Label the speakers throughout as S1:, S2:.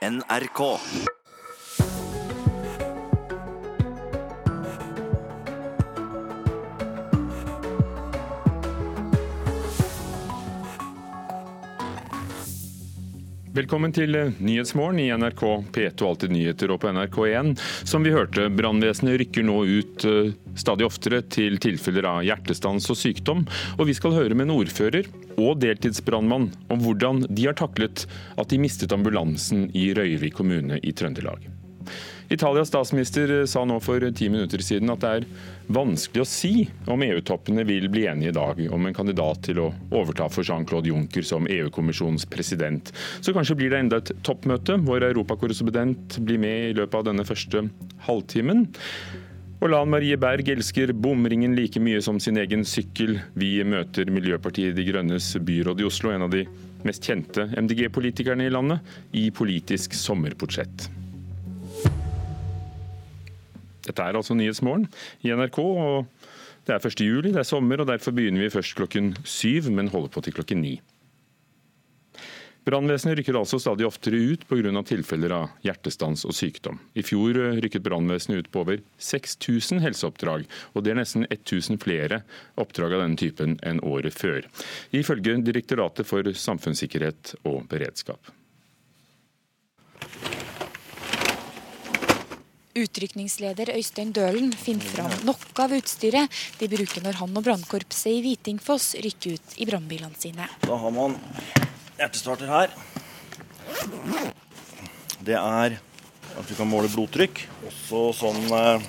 S1: NRK.
S2: Velkommen til eh, Nyhetsmorgen i NRK P2 Alltid nyheter og på NRK1. Som vi hørte, brannvesenet rykker nå ut eh, stadig oftere til tilfeller av hjertestans og sykdom. Og vi skal høre med en ordfører og deltidsbrannmann om hvordan de har taklet at de mistet ambulansen i Røyvik kommune i Trøndelag. Italias statsminister sa nå for ti minutter siden at det er vanskelig å si om EU-toppene vil bli enige i dag om en kandidat til å overta for Jean-Claude Juncker som EU-kommisjonens president. Så kanskje blir det enda et toppmøte. Vår europakorrespondent blir med i løpet av denne første halvtimen. Og Lan Marie Berg elsker bomringen like mye som sin egen sykkel. Vi møter Miljøpartiet De Grønnes byråd i Oslo, en av de mest kjente MDG-politikerne i landet, i Politisk sommerportrett. Dette er altså Nyhetsmorgen i NRK. og Det er 1. juli, det er sommer, og derfor begynner vi først klokken syv, men holder på til klokken ni. Brannvesenet rykker altså stadig oftere ut pga. tilfeller av hjertestans og sykdom. I fjor rykket brannvesenet ut på over 6000 helseoppdrag, og det er nesten 1000 flere oppdrag av denne typen enn året før, ifølge Direktoratet for samfunnssikkerhet og beredskap.
S3: Utrykningsleder Øystein Dølen finner fram noe av utstyret de bruker når han og brannkorpset i Hvitingfoss rykker ut i brannbilene sine.
S4: Da har man hjertestarter her. Det er at du kan måle blodtrykk. Også sånn eh,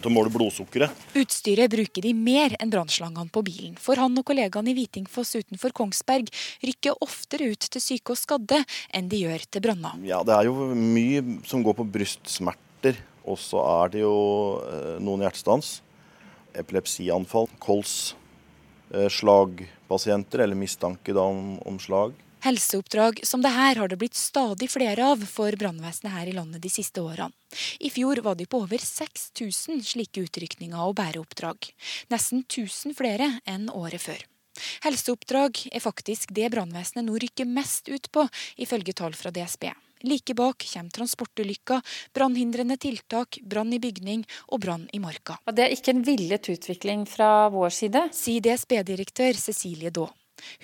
S4: til å måle blodsukkeret.
S3: Utstyret bruker de mer enn brannslangene på bilen, for han og kollegaene i Hvitingfoss utenfor Kongsberg rykker oftere ut til syke og skadde enn de gjør til branner.
S4: Ja, det er jo mye som går på brystsmerter. Og så er det jo eh, noen hjertestans. Epilepsianfall. Kols. Eh, slagpasienter, eller mistanke om, om slag.
S3: Helseoppdrag som det her har det blitt stadig flere av for brannvesenet her i landet de siste årene. I fjor var de på over 6000 slike utrykninger og bæreoppdrag. Nesten 1000 flere enn året før. Helseoppdrag er faktisk det brannvesenet nå rykker mest ut på, ifølge tall fra DSB. Like bak kommer transportulykker, brannhindrende tiltak, brann i bygning og brann i marka.
S5: Det er ikke en villet utvikling fra vår side,
S3: sier DSB-direktør Cecilie Daa.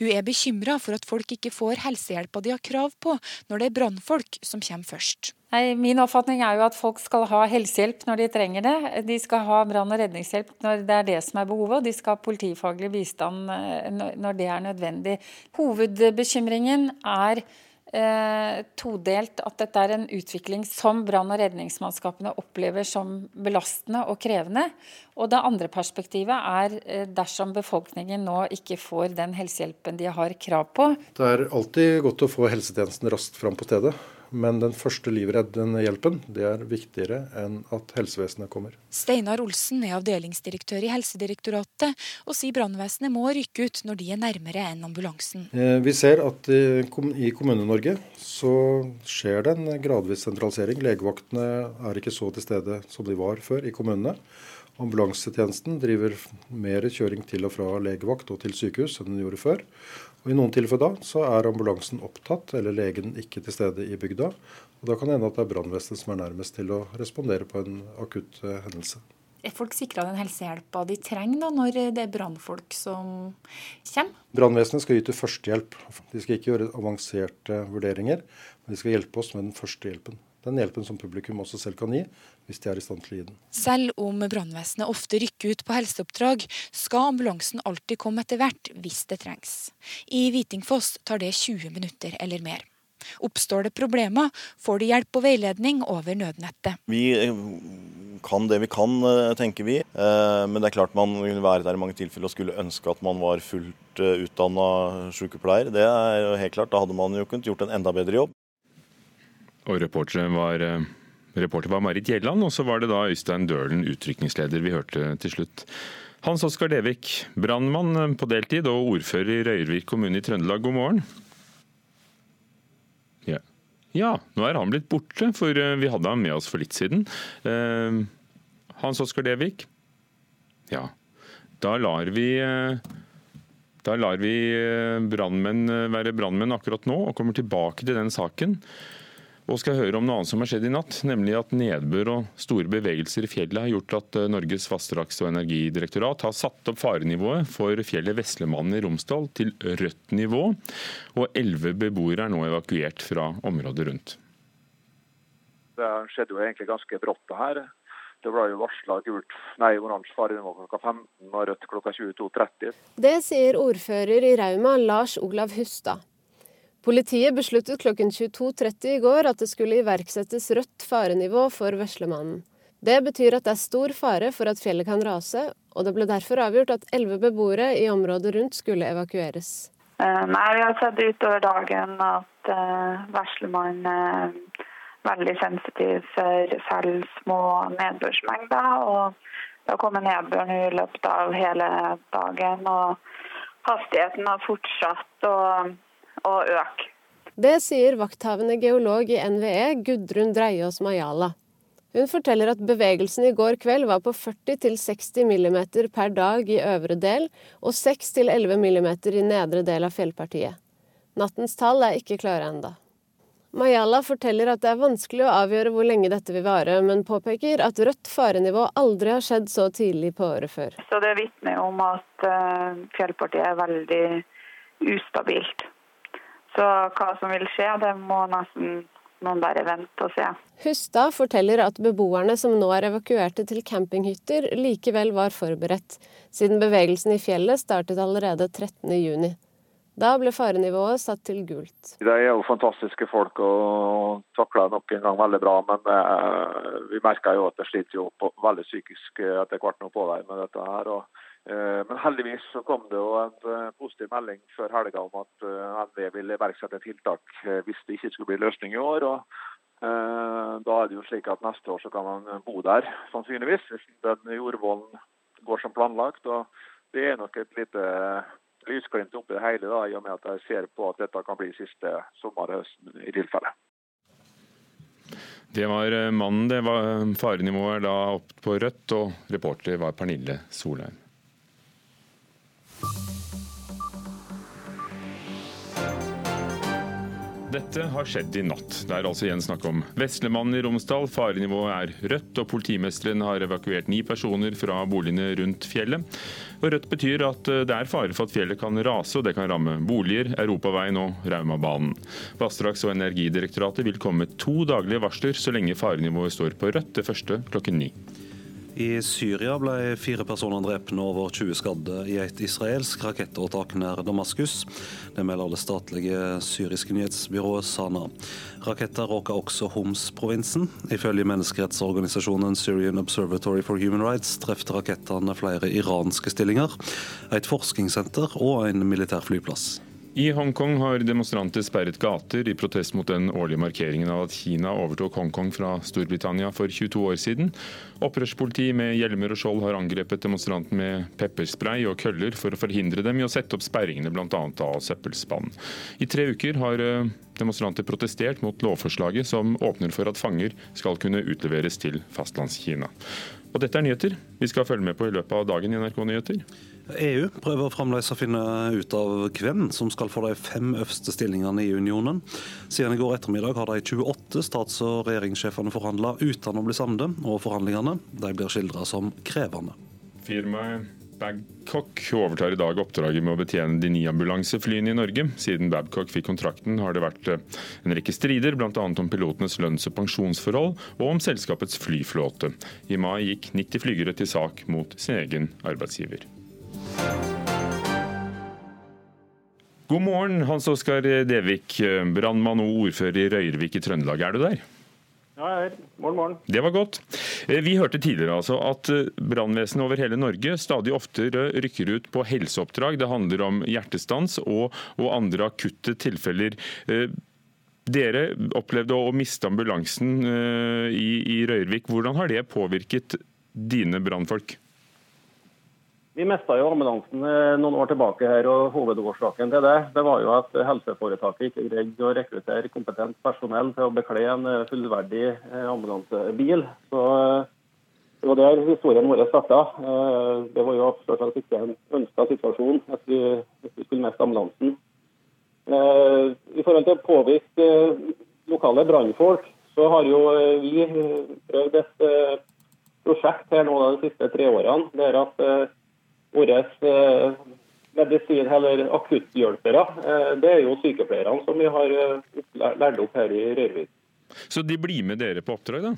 S3: Hun er bekymra for at folk ikke får helsehjelpa de har krav på, når det er brannfolk som kommer først.
S5: Nei, min oppfatning er jo at folk skal ha helsehjelp når de trenger det. De skal ha brann- og redningshjelp når det er det som er behovet, og de skal ha politifaglig bistand eh, når det er nødvendig. Hovedbekymringen er eh, todelt at dette er en utvikling som brann- og redningsmannskapene opplever som belastende og krevende. Og det andre perspektivet er eh, dersom befolkningen nå ikke får den helsehjelpen de har krav på.
S6: Det er alltid godt å få helsetjenesten raskt fram på stedet. Men den første livreddende hjelpen det er viktigere enn at helsevesenet kommer.
S3: Steinar Olsen er avdelingsdirektør i Helsedirektoratet, og sier brannvesenet må rykke ut når de er nærmere enn ambulansen.
S6: Eh, vi ser at i Kommune-Norge så skjer det en gradvis sentralisering. Legevaktene er ikke så til stede som de var før i kommunene. Ambulansetjenesten driver mer kjøring til og fra legevakt og til sykehus enn den gjorde før. Og I noen tilfeller da så er ambulansen opptatt, eller legen ikke til stede i bygda. Og Da kan det hende at det er brannvesenet som er nærmest til å respondere på en akutt uh, hendelse.
S3: Er folk sikra den helsehjelpa de trenger da, når det er brannfolk som kommer?
S6: Brannvesenet skal yte førstehjelp. De skal ikke gjøre avanserte vurderinger, men de skal hjelpe oss med den første hjelpen den hjelpen som publikum også selv kan gi, hvis de er i stand til å gi den.
S3: Selv om brannvesenet ofte rykker ut på helseoppdrag, skal ambulansen alltid komme etter hvert hvis det trengs. I Hvitingfoss tar det 20 minutter eller mer. Oppstår det problemer, får de hjelp og veiledning over nødnettet.
S4: Vi eh, kan det vi kan, eh, tenker vi. Eh, men det er klart man vil være der i mange tilfeller og skulle ønske at man var fullt utdanna sykepleier. Det er helt klart. Da hadde man jo kunnet gjort en enda bedre jobb.
S2: Og reporter var, eh, reporter var Marit Gjelland, og så var det da Øystein Dølen, utrykningsleder, vi hørte til slutt. Hans Oskar Devik, brannmann eh, på deltid og ordfører i Røyrvik kommune i Trøndelag, god morgen. Ja. ja. nå er han blitt borte, for eh, vi hadde han med oss for litt siden. Hans Oskar Devik? Ja. Da lar vi da lar vi brandmenn være brannmenn akkurat nå, og kommer tilbake til den saken. Og skal høre om noe annet som har skjedd i natt, nemlig at nedbør og store bevegelser i fjellet har gjort at eh, Norges vassdrags- og energidirektorat har satt opp farenivået for fjellet Veslemannen i Romsdal til rødt nivå, og elleve beboere er nå evakuert fra området rundt.
S1: Det skjedde jo egentlig ganske brått det her. Det ble jo varsla gult, nei, oransje farenivå klokka 15 og rødt klokka 22.30.
S7: Det sier ordfører i Rauma, Lars Olav Hustad. Politiet besluttet klokken 22.30 i går at det skulle iverksettes rødt farenivå for Veslemannen. Det betyr at det er stor fare for at fjellet kan rase, og det ble derfor avgjort at elleve beboere i området rundt skulle evakueres.
S8: Eh, nei, Vi har sett utover dagen at uh, Veslemannen er veldig sensitiv for selv små nedbørsmengder. og Det har kommet nedbør i løpet av hele dagen, og hastigheten har fortsatt. og å øke.
S7: Det sier vakthavende geolog i NVE, Gudrun Dreiås Majala. Hun forteller at bevegelsen i går kveld var på 40-60 mm per dag i øvre del og 6-11 mm i nedre del av fjellpartiet. Nattens tall er ikke klare enda. Mayala forteller at det er vanskelig å avgjøre hvor lenge dette vil vare, men påpeker at rødt farenivå aldri har skjedd så tidlig på året før.
S8: Så Det vitner om at eh, fjellpartiet er veldig ustabilt. Så hva som vil skje, det må nesten noen bare vente og se.
S7: Hustad forteller at beboerne som nå er evakuerte til campinghytter, likevel var forberedt, siden bevegelsen i fjellet startet allerede 13.6. Da ble farenivået satt til gult.
S1: Det er jo fantastiske folk og takler nok en gang veldig bra, men eh, vi merker jo at det sliter jo på, veldig psykisk etter hvert nå på vei med dette her. og Eh, men heldigvis så kom det jo en eh, positiv melding før helga om at eh, NVE vil iverksette tiltak hvis det ikke skulle bli løsning i år. og Da er det jo slik at neste år så kan man bo der, sannsynligvis, hvis den jordvollen går som planlagt. og Det er nok et lite lysglimt oppi det hele, da, i og med at jeg ser på at dette kan bli siste sommer-høsten i tilfelle.
S2: Det var mannen. det var Farenivået da opp på rødt, og reporter var Pernille Solheim. Dette har skjedd i natt. Det er altså igjen snakk om Veslemannen i Romsdal. Farenivået er rødt, og politimesteren har evakuert ni personer fra boligene rundt fjellet. Og Rødt betyr at eh, det er fare for at fjellet kan rase, og det kan ramme boliger, Europaveien og Raumabanen. Vassdrags- og energidirektoratet vil komme med to daglige varsler så lenge farenivået står på rødt, det første klokken ni.
S9: I Syria ble fire personer drept og over 20 skadde i et israelsk rakettåtak nær Damaskus. Det melder det statlige syriske nyhetsbyrået Sana. Raketter råka også Homs-provinsen. Ifølge menneskerettsorganisasjonen Syrian Observatory for Human Rights trefte rakettene flere iranske stillinger, et forskningssenter og en militær flyplass.
S2: I Hongkong har demonstranter sperret gater i protest mot den årlige markeringen av at Kina overtok Hongkong fra Storbritannia for 22 år siden. Opprørspoliti med hjelmer og skjold har angrepet demonstrantene med pepperspray og køller for å forhindre dem i å sette opp sperringene bl.a. av søppelspann. I tre uker har eh, demonstranter protestert mot lovforslaget som åpner for at fanger skal kunne utleveres til fastlandskina. Og dette er nyheter vi skal følge med på i løpet av dagen i NRK Nyheter.
S9: EU prøver fremdeles å finne ut av hvem som skal få de fem øverste stillingene i unionen. Siden i går ettermiddag har de 28 stats- og regjeringssjefene forhandla uten å bli samde, og forhandlingene de blir skildra som krevende.
S2: Firmaet Babcock overtar i dag oppdraget med å betjene de ni ambulanseflyene i Norge. Siden Babcock fikk kontrakten har det vært eh, en rekke strider, bl.a. om pilotenes lønns- og pensjonsforhold, og om selskapets flyflåte. I mai gikk 90 flygere til sak mot sin egen arbeidsgiver. God morgen, Hans Oskar Devik, brannmann og ordfører i Røyrvik i Trøndelag. Er du der?
S10: Ja, jeg er her. Morgen, morgen.
S2: Det var godt. Eh, vi hørte tidligere altså at eh, brannvesenet over hele Norge stadig oftere rykker ut på helseoppdrag. Det handler om hjertestans og, og andre akutte tilfeller. Eh, dere opplevde å miste ambulansen i, i Røyrvik. Hvordan har det påvirket dine brannfolk?
S10: Vi mista jo ambulansen eh, noen år tilbake her, og hovedårsaken til det det var jo at helseforetaket ikke greide å rekruttere kompetent personell til å bekle en eh, fullverdig eh, ambulansebil. Så Det var der historien vår starta. Det var jo absolutt ikke en ønska situasjon at vi, at vi skulle miste ambulansen. I forhold til å påvirke lokale brannfolk, så har jo vi prøvd et prosjekt her nå de siste tre årene. der at våre medisin- eller akutthjelpere, det er jo sykepleierne som vi har lært opp her i Rørvik.
S2: Så de blir med dere på oppdrag, da?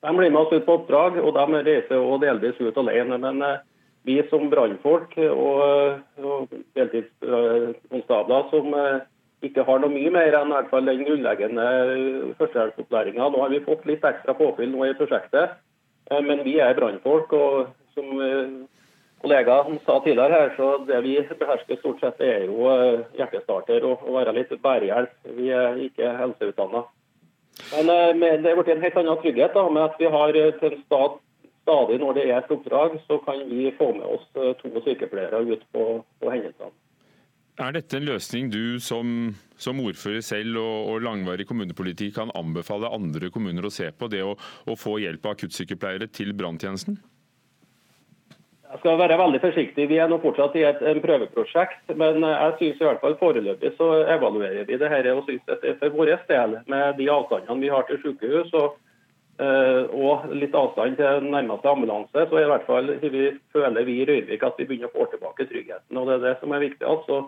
S10: De blir med oss ut på oppdrag, og de reiser også delvis ut alene. Men eh, vi som brannfolk og, og deltidskonstabler som eh, ikke har noe mye mer enn hvert fall den grunnleggende førstehjelpsopplæringa. Nå har vi fått litt ekstra påfyll nå i prosjektet, eh, men vi er brannfolk. og som kollegaen sa tidligere her, så det vi behersker stort sett er jo hjertestarter og å være litt bærehjelp. Vi er ikke helseutdanna. Men eh, det er blitt en helt annen trygghet da, med at vi har eh, til stad, stadig når det er et oppdrag, så kan vi få med oss eh, to sykepleiere ut på, på hendelsene.
S2: Er dette en løsning du som, som ordfører selv og, og, langvarig kommunepolitikk kan anbefale andre kommuner å se på, det å, å få hjelp av akuttsykepleiere til branntjenesten?
S10: Jeg skal være veldig forsiktig. Vi er nå fortsatt i et prøveprosjekt. Men jeg synes i hvert fall foreløpig så evaluerer vi det her og synes det det for vår del, med de avstandene vi har til sykehus og, eh, og litt avstand til nærmeste ambulanse, så i hvert fall vi, føler vi i Røyrvik at vi begynner å få tilbake tryggheten. og Det er det som er viktig. altså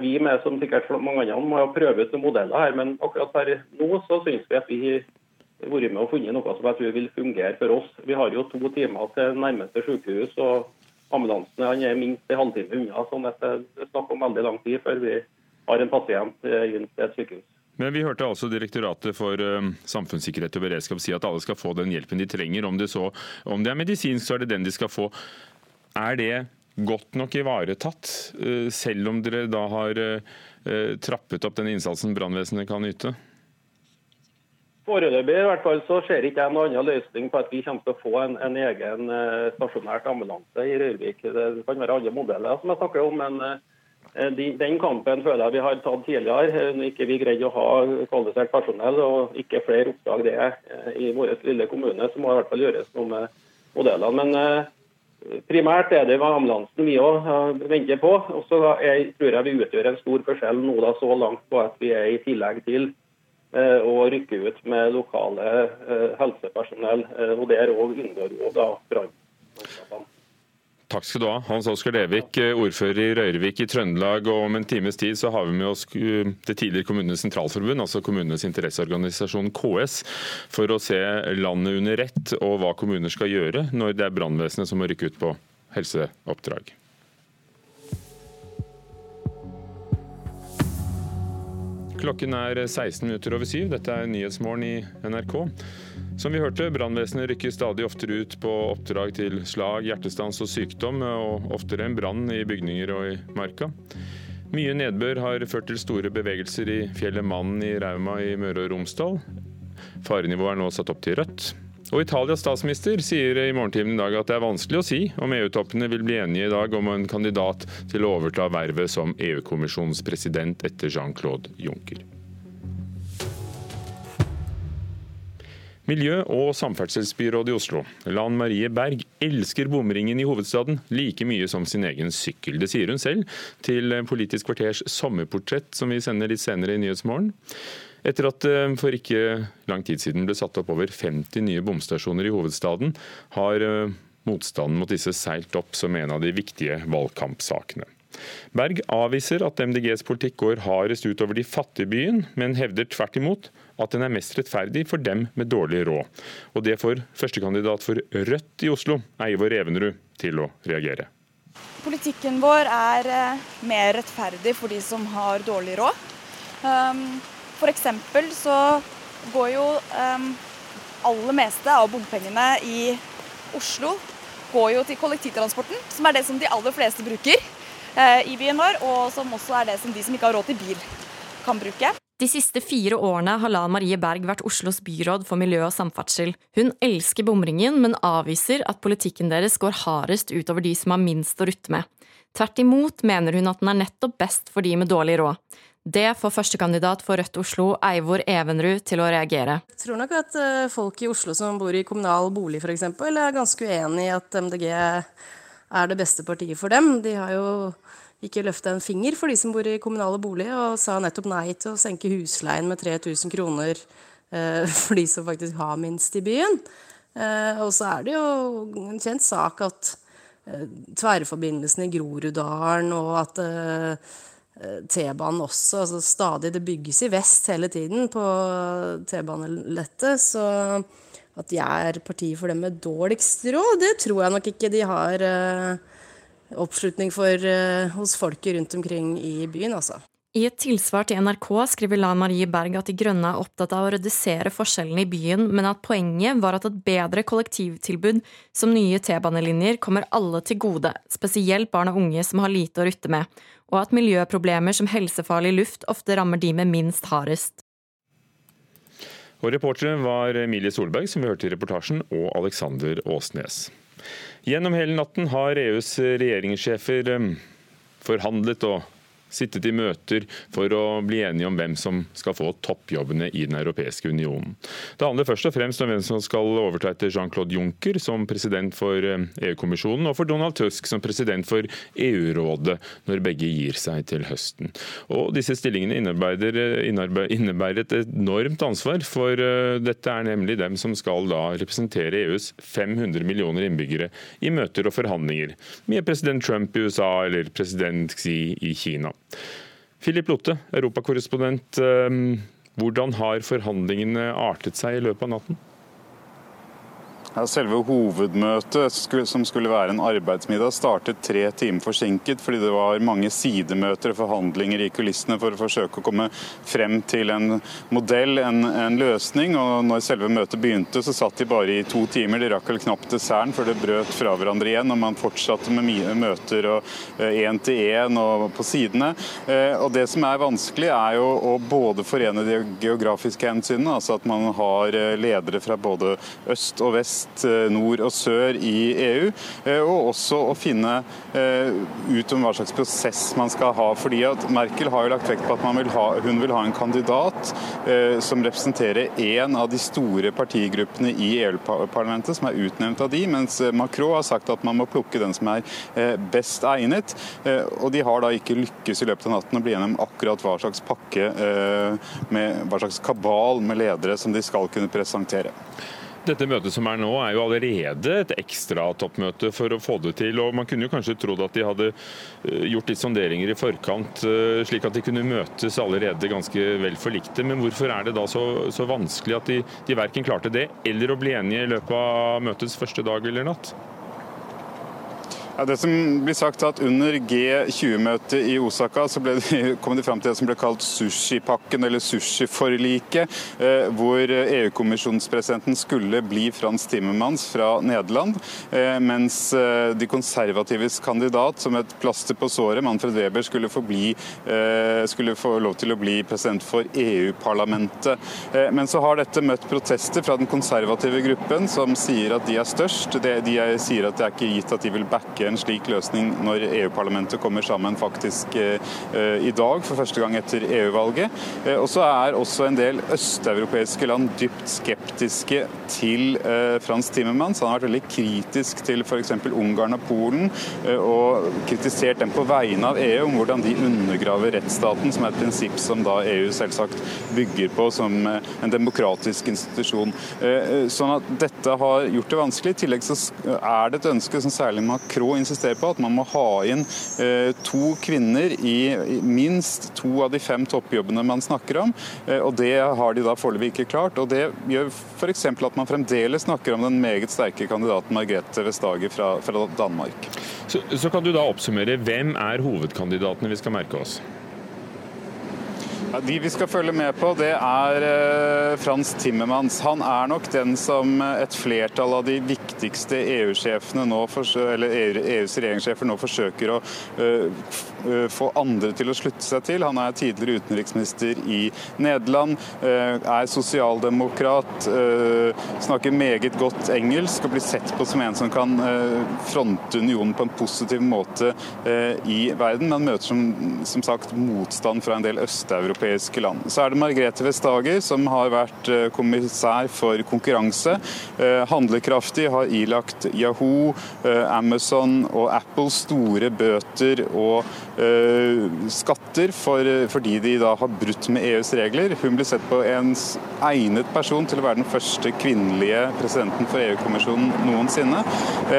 S10: vi med, som sikkert mange andre, må prøve ut noen modeller her, men akkurat per nå så synes vi at vi vært med og funnet noe som jeg tror vil fungere for oss. Vi har jo to timer til nærmeste sykehus, og ambulansen han er minst en halvtime unna. sånn at Det er om veldig lang tid før vi har en pasient inn til et sykehus.
S2: Men Vi hørte altså Direktoratet for uh, samfunnssikkerhet og beredskap si at alle skal få den hjelpen de trenger. Om det, så, om det er medisinsk, så er det den de skal få. Er det godt nok ivaretatt, uh, selv om dere da har trappet opp den innsatsen brannvesenet kan yte?
S10: Foreløpig i hvert fall så ser ikke jeg noen annen løsning på at vi kommer til å få en, en egen uh, stasjonært ambulanse i Røyrvik. Det, kan være andre modeller som jeg snakker om, men uh, de, den kampen føler jeg vi har tatt tidligere. Når ikke vi greide å ha kvalifisert personell og ikke flere oppdrag det er i vår lille kommune, så må det i hvert fall gjøres noe med modellene. Men primært er det ambulansen vi òg venter på. Og så tror jeg vi utgjør en stor forskjell nå da så langt på at vi er i tillegg til Eh, og rykke ut med lokale eh, helsepersonell. Eh, og Der òg inngår jo da brannmannskapene.
S2: Takk skal du ha, Hans Oskar Levik, ordfører i Røyrvik i Trøndelag. og Om en times tid så har vi med oss det tidligere Kommunenes sentralforbund, altså kommunenes interesseorganisasjon KS, for å se landet under ett og hva kommuner skal gjøre når det er brannvesenet som må rykke ut på helseoppdrag. Klokken er 16 minutter over syv. Dette er Nyhetsmorgen i NRK. Som vi hørte, brannvesenet rykker stadig oftere ut på oppdrag til slag, hjertestans og sykdom, og oftere enn brann i bygninger og i marka. Mye nedbør har ført til store bevegelser i fjellet Mannen i Rauma i Møre og Romsdal. Farenivået er nå satt opp til rødt. Og Italias statsminister sier i morgentimen i dag at det er vanskelig å si om EU-toppene vil bli enige i dag om en kandidat til å overta vervet som EU-kommisjonens president etter Jean-Claude Juncker. Miljø- og samferdselsbyrådet i Oslo, Lan Marie Berg, elsker bomringen i hovedstaden like mye som sin egen sykkel. Det sier hun selv til Politisk kvarters sommerportrett, som vi sender litt senere i Nyhetsmorgen. Etter at det eh, for ikke lang tid siden ble satt opp over 50 nye bomstasjoner i hovedstaden, har eh, motstanden mot disse seilt opp som en av de viktige valgkampsakene. Berg avviser at MDGs politikk går hardest utover de fattige byen, men hevder tvert imot at den er mest rettferdig for dem med dårlig råd. Og det får førstekandidat for Rødt i Oslo, Eivor Evenrud, til å reagere.
S11: Politikken vår er eh, mer rettferdig for de som har dårlig råd. Um, F.eks. så går jo um, aller meste av bompengene i Oslo går jo til kollektivtransporten, som er det som de aller fleste bruker uh, i byen vår, og som også er det som de som ikke har råd til bil, kan bruke.
S12: De siste fire årene har Lan Marie Berg vært Oslos byråd for miljø og samferdsel. Hun elsker bomringen, men avviser at politikken deres går hardest utover de som har minst å rutte med. Tvert imot mener hun at den er nettopp best for de med dårlig råd. Det får førstekandidat for Rødt Oslo, Eivor Evenrud, til å reagere.
S13: Jeg tror nok at eh, folk i Oslo som bor i kommunal bolig f.eks., er ganske uenig i at MDG er det beste partiet for dem. De har jo ikke løfta en finger for de som bor i kommunale boliger, og sa nettopp nei til å senke husleien med 3000 kroner eh, for de som faktisk har minst i byen. Eh, og så er det jo en kjent sak at eh, tverrforbindelsen i Groruddalen og at T-banen også altså stadig Det bygges i vest hele tiden på T-banelettet. Så at de er partiet for dem med dårligst råd, det tror jeg nok ikke de har oppslutning for hos folket rundt omkring i byen, altså.
S12: I et tilsvar til NRK skriver Lan Marie Berg at De Grønne er opptatt av å redusere forskjellene i byen, men at poenget var at et bedre kollektivtilbud som nye T-banelinjer kommer alle til gode, spesielt barn og unge som har lite å rutte med, og at miljøproblemer som helsefarlig luft ofte rammer de med minst hardest.
S2: Og Reportere var Emilie Solberg, som vi hørte i reportasjen, og Alexander Åsnes. Gjennom hele natten har EUs regjeringssjefer eh, forhandlet og sittet i møter for å bli enige om hvem som skal få toppjobbene i Den europeiske unionen. Det handler først og fremst om hvem som skal overta etter Jean-Claude Juncker som president for eh, EU-kommisjonen, og for Donald Tusk som president for EU-rådet, når begge gir seg til høsten. Og Disse stillingene innebærer, eh, innebærer et enormt ansvar, for eh, dette er nemlig dem som skal da representere EUs 500 millioner innbyggere i møter og forhandlinger med president Trump i USA eller president Xi i Kina. Philip Lotte, europakorrespondent. Ehm, hvordan har forhandlingene artet seg i løpet av natten?
S14: Selve hovedmøtet, som skulle være en arbeidsmiddag, startet tre timer forsinket fordi det var mange sidemøter og forhandlinger i kulissene for å forsøke å komme frem til en modell, en, en løsning. Og når selve møtet begynte, så satt de bare i to timer. De rakk vel knapt desserten før det brøt fra hverandre igjen. Og man fortsatte med møter én til én og på sidene. Eh, og det som er vanskelig, er jo å både forene de geografiske hensynene, altså at man har eh, ledere fra både øst og vest vest, eh, nord og sør i EU. Eh, og også å finne eh, ut om hva slags prosess man skal ha. fordi at Merkel har jo lagt vekt på at vil ha, hun vil ha en kandidat som representerer én av de store partigruppene i EU-parlamentet, som er utnevnt av de, mens Macron har sagt at man må plukke den som er best egnet. Og de har da ikke lykkes i løpet av natten å bli gjennom akkurat hva slags pakke, med hva slags kabal med ledere som de skal kunne presentere.
S2: Dette møtet som er nå, er jo allerede et ekstra toppmøte for å få det til. og Man kunne jo kanskje trodd at de hadde eh, gjort litt sonderinger i forkant, eh, slik at de kunne møtes allerede ganske vel forlikte. Men hvorfor er det da så, så vanskelig at de, de verken klarte det, eller å bli enige i løpet av møtets første dag eller natt?
S14: Det som blir sagt at Under G20-møtet i Osaka så de, kom de fram til det som ble kalt sushipakken, eller sushiforliket, eh, hvor EU-kommisjonspresidenten skulle bli Frans Timmermans fra Nederland, eh, mens eh, de konservatives kandidat, som et plaster på såret, Manfred Weber, skulle få, bli, eh, skulle få lov til å bli president for EU-parlamentet. Eh, men så har dette møtt protester fra den konservative gruppen, som sier at de er størst. De, de er, sier at det er ikke gitt at de vil backe en slik løsning når EU-parlamentet kommer sammen faktisk eh, i dag, for første gang etter EU-valget. Eh, og så er også en del østeuropeiske land dypt skeptiske til eh, Frans Timmermans. Han har vært veldig kritisk til f.eks. Ungarn og Polen, og kritisert dem på vegne av EU om hvordan de undergraver rettsstaten, som er et prinsipp som da EU selvsagt bygger på som en demokratisk institusjon. Sånn at dette har gjort det vanskelig. I tillegg så er det et ønske som særlig Macron insisterer på at man må ha inn eh, to kvinner i minst to av de fem toppjobbene man snakker om. Eh, og Det har de da foreløpig ikke klart. og Det gjør f.eks. at man fremdeles snakker om den meget sterke kandidaten Margrethe Vestager fra, fra Danmark.
S2: Så, så kan du da oppsummere, hvem er hovedkandidatene vi skal merke oss?
S14: Ja, de vi skal følge med på, det er eh, Frans Timmermans. Han er nok den som eh, et flertall av de viktigste EU-sjefene nå, eller EUs e regjeringssjefer nå forsøker å uh, få andre til å slutte seg til. Han er tidligere utenriksminister i Nederland, uh, er sosialdemokrat, uh, snakker meget godt engelsk og blir sett på som en som kan fronte unionen på en positiv måte i verden, men møter som, som sagt motstand fra en del østeuropeiske land. Så er det Margrethe Vestager, som har vært eh, kommissær for konkurranse. Eh, handlekraftig har ilagt Yahoo, Amazon og Apple store bøter og skatter for, fordi de da har brutt med EUs regler. Hun blir sett på en egnet person til å være den første kvinnelige presidenten for EU-kommisjonen noensinne.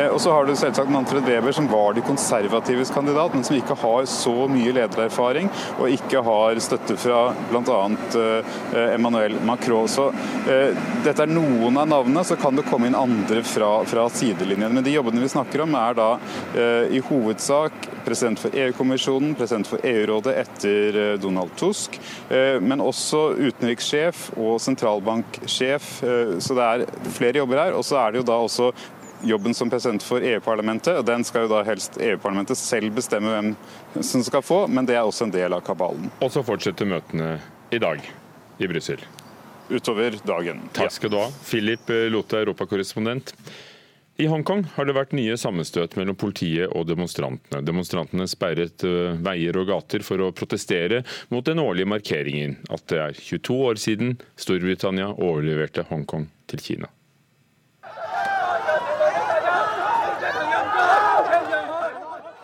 S14: Og så har du selvsagt Manfred Weber, som var de konservatives kandidat, men som ikke har så mye ledererfaring og ikke har støtte fra bl.a. Eh, Emmanuel Macron. Så eh, dette er noen av navnene, så kan det komme inn andre fra, fra sidelinjen. Men de jobbene vi snakker om, er da eh, i hovedsak president for EU-kommisjonen, president for EU-rådet etter Donald Tusk, men også utenrikssjef og sentralbanksjef. Så det er flere jobber her. Og så er det jo da også jobben som president for EU-parlamentet. og Den skal jo da helst EU-parlamentet selv bestemme hvem som skal få, men det er også en del av kabalen.
S2: Og så fortsetter møtene i dag i Brussel.
S14: Utover dagen.
S2: Takk skal du ha. Philip Lothe, europakorrespondent. I Hongkong har det vært nye sammenstøt mellom politiet og demonstrantene. Demonstrantene sperret eh, veier og gater for å protestere mot den årlige markeringen at det er 22 år siden Storbritannia overleverte Hongkong til Kina.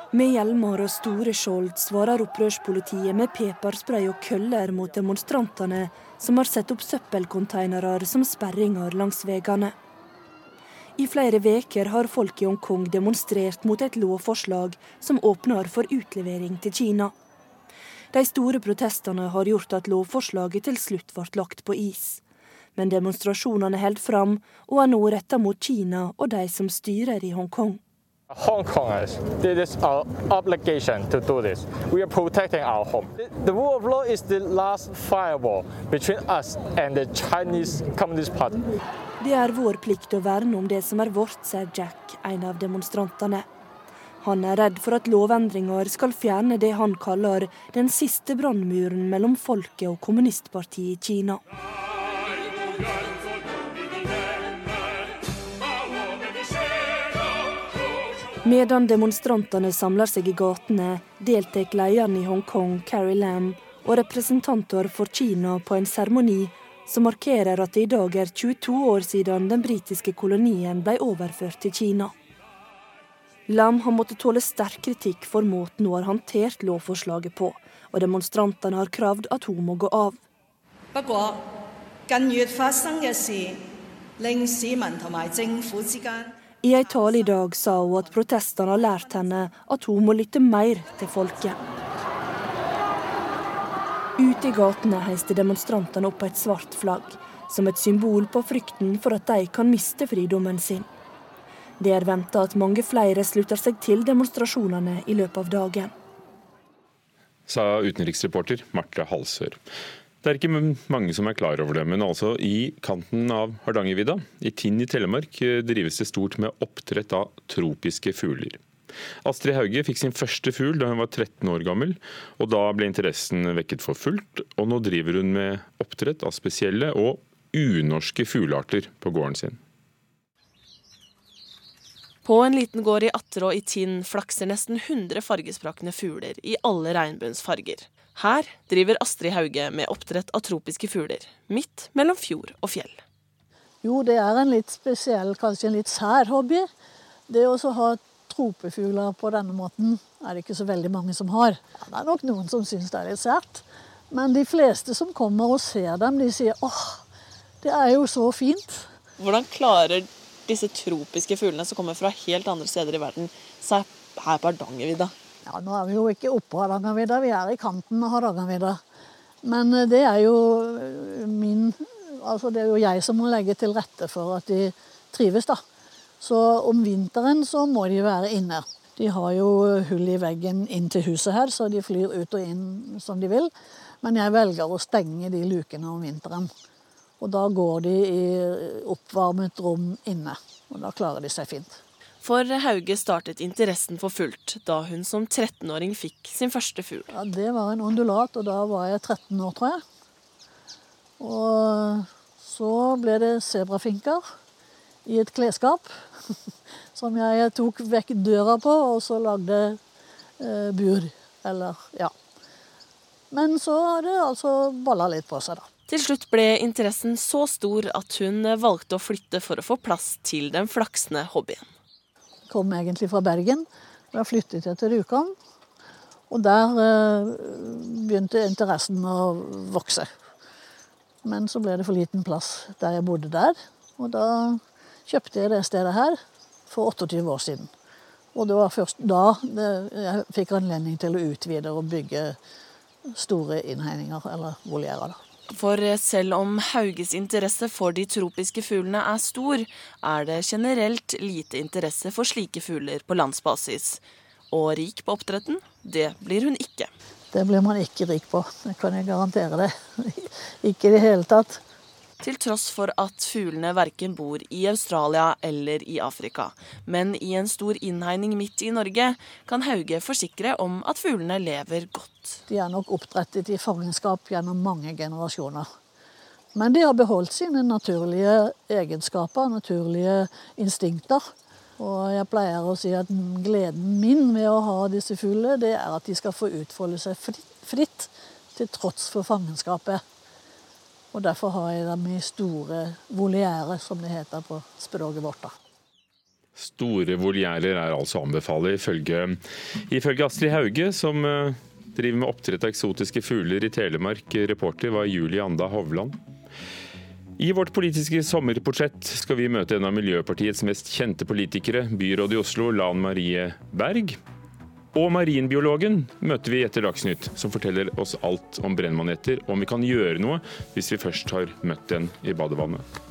S15: Med hjelmer og store skjold svarer opprørspolitiet med peparspray og køller mot demonstrantene, som har satt opp søppelkonteinere som sperringer langs veiene. I flere veker har folk i Hongkong demonstrert mot et lovforslag som åpner for utlevering til Kina. De store protestene har gjort at lovforslaget til slutt ble lagt på is. Men demonstrasjonene holder fram, og er nå retta mot Kina og de som styrer i Hongkong.
S16: Hong Kongers, it is our obligation to do this. We are protecting our home. The rule of law is the last firewall between us and.
S15: Det er vår plikt å verne om det som er vårt, sier Jack, en av demonstrantene. Han er redd for at lovendringer skal fjerne det han kaller den siste brannmuren mellom folket og kommunistpartiet i Kina. Medan demonstrantene samler seg i gatene, deltar lederen i Hongkong, Carrie Lam, og representanter for Kina på en seremoni som markerer at det i dag er 22 år siden den britiske kolonien ble overført til Kina. Lam har måttet tåle sterk kritikk for måten hun har håndtert lovforslaget på, og demonstrantene har kravd at hun må gå av. I ei tale i dag sa hun at protestene har lært henne at hun må lytte mer til folket. Ute i gatene heiste demonstrantene opp et svart flagg, som et symbol på frykten for at de kan miste fridommen sin. Det er venta at mange flere slutter seg til demonstrasjonene i løpet av dagen.
S2: Sa utenriksreporter Marte Halsør. Det er ikke mange som er klar over det, men altså i kanten av Hardangervidda, i Tinn i Telemark, drives det stort med oppdrett av tropiske fugler. Astrid Hauge fikk sin første fugl da hun var 13 år gammel, og da ble interessen vekket for fullt. Og nå driver hun med oppdrett av spesielle og unorske fuglearter på gården sin.
S17: På en liten gård i Atterå i Tinn flakser nesten 100 fargesprakende fugler i alle regnbuens farger. Her driver Astrid Hauge med oppdrett av tropiske fugler, midt mellom fjord og fjell.
S18: Jo, det er en litt spesiell, kanskje en litt sær hobby. Det å ha tropefugler på denne måten er det ikke så veldig mange som har. Det er nok noen som syns det er litt sært. Men de fleste som kommer og ser dem, de sier åh, det er jo så fint.
S17: Hvordan klarer disse tropiske fuglene som kommer fra helt andre steder i verden, seg her på Hardangervidda?
S18: Ja, Nå er vi jo ikke oppå Hardangervidda, vi er i kanten av Hardangervidda. Men eh, det er jo eh, min Altså det er jo jeg som må legge til rette for at de trives, da. Så om vinteren så må de være inne. De har jo hull i veggen inn til huset her, så de flyr ut og inn som de vil. Men jeg velger å stenge de lukene om vinteren. Og da går de i oppvarmet rom inne. Og da klarer de seg fint.
S17: For Hauge startet interessen for fullt da hun som 13-åring fikk sin første fugl.
S18: Ja, Det var en ondulat, og da var jeg 13 år, tror jeg. Og så ble det sebrafinker i et klesskap. Som jeg tok vekk døra på, og så lagde eh, bur. Eller, ja. Men så har det altså balla litt på seg, da.
S17: Til slutt ble interessen så stor at hun valgte å flytte for å få plass til den flaksende hobbyen.
S18: Jeg kom egentlig fra Bergen. Da flyttet jeg til Rjukan. Og der eh, begynte interessen å vokse. Men så ble det for liten plass der jeg bodde der. Og da kjøpte jeg det stedet her for 28 år siden. Og det var først da jeg fikk anledning til å utvide og bygge store innhegninger, eller voljerer.
S17: For selv om Hauges interesse for de tropiske fuglene er stor, er det generelt lite interesse for slike fugler på landsbasis. Og rik på oppdretten, det blir hun ikke.
S18: Det blir man ikke rik på, det kan jeg garantere det. Ikke i det hele tatt.
S17: Til tross for at fuglene verken bor i Australia eller i Afrika. Men i en stor innhegning midt i Norge kan Hauge forsikre om at fuglene lever godt.
S18: De er nok oppdrettet i fangenskap gjennom mange generasjoner. Men de har beholdt sine naturlige egenskaper, naturlige instinkter. Og jeg pleier å si at gleden min ved å ha disse fuglene, det er at de skal få utfolde seg fritt, til tross for fangenskapet. Og Derfor har jeg dem i store voliærer, som det heter på språket vårt. da.
S2: Store voliærer er altså anbefale ifølge, ifølge Astrid Hauge, som eh, driver med oppdrett av eksotiske fugler i Telemark. Reporter var Julie Anda Hovland. I vårt politiske sommerportrett skal vi møte en av Miljøpartiets mest kjente politikere, byrådet i Oslo, Lan Marie Berg. Og marinbiologen møter vi etter Dagsnytt, som forteller oss alt om brennmaneter, og om vi kan gjøre noe hvis vi først har møtt en i badevannet.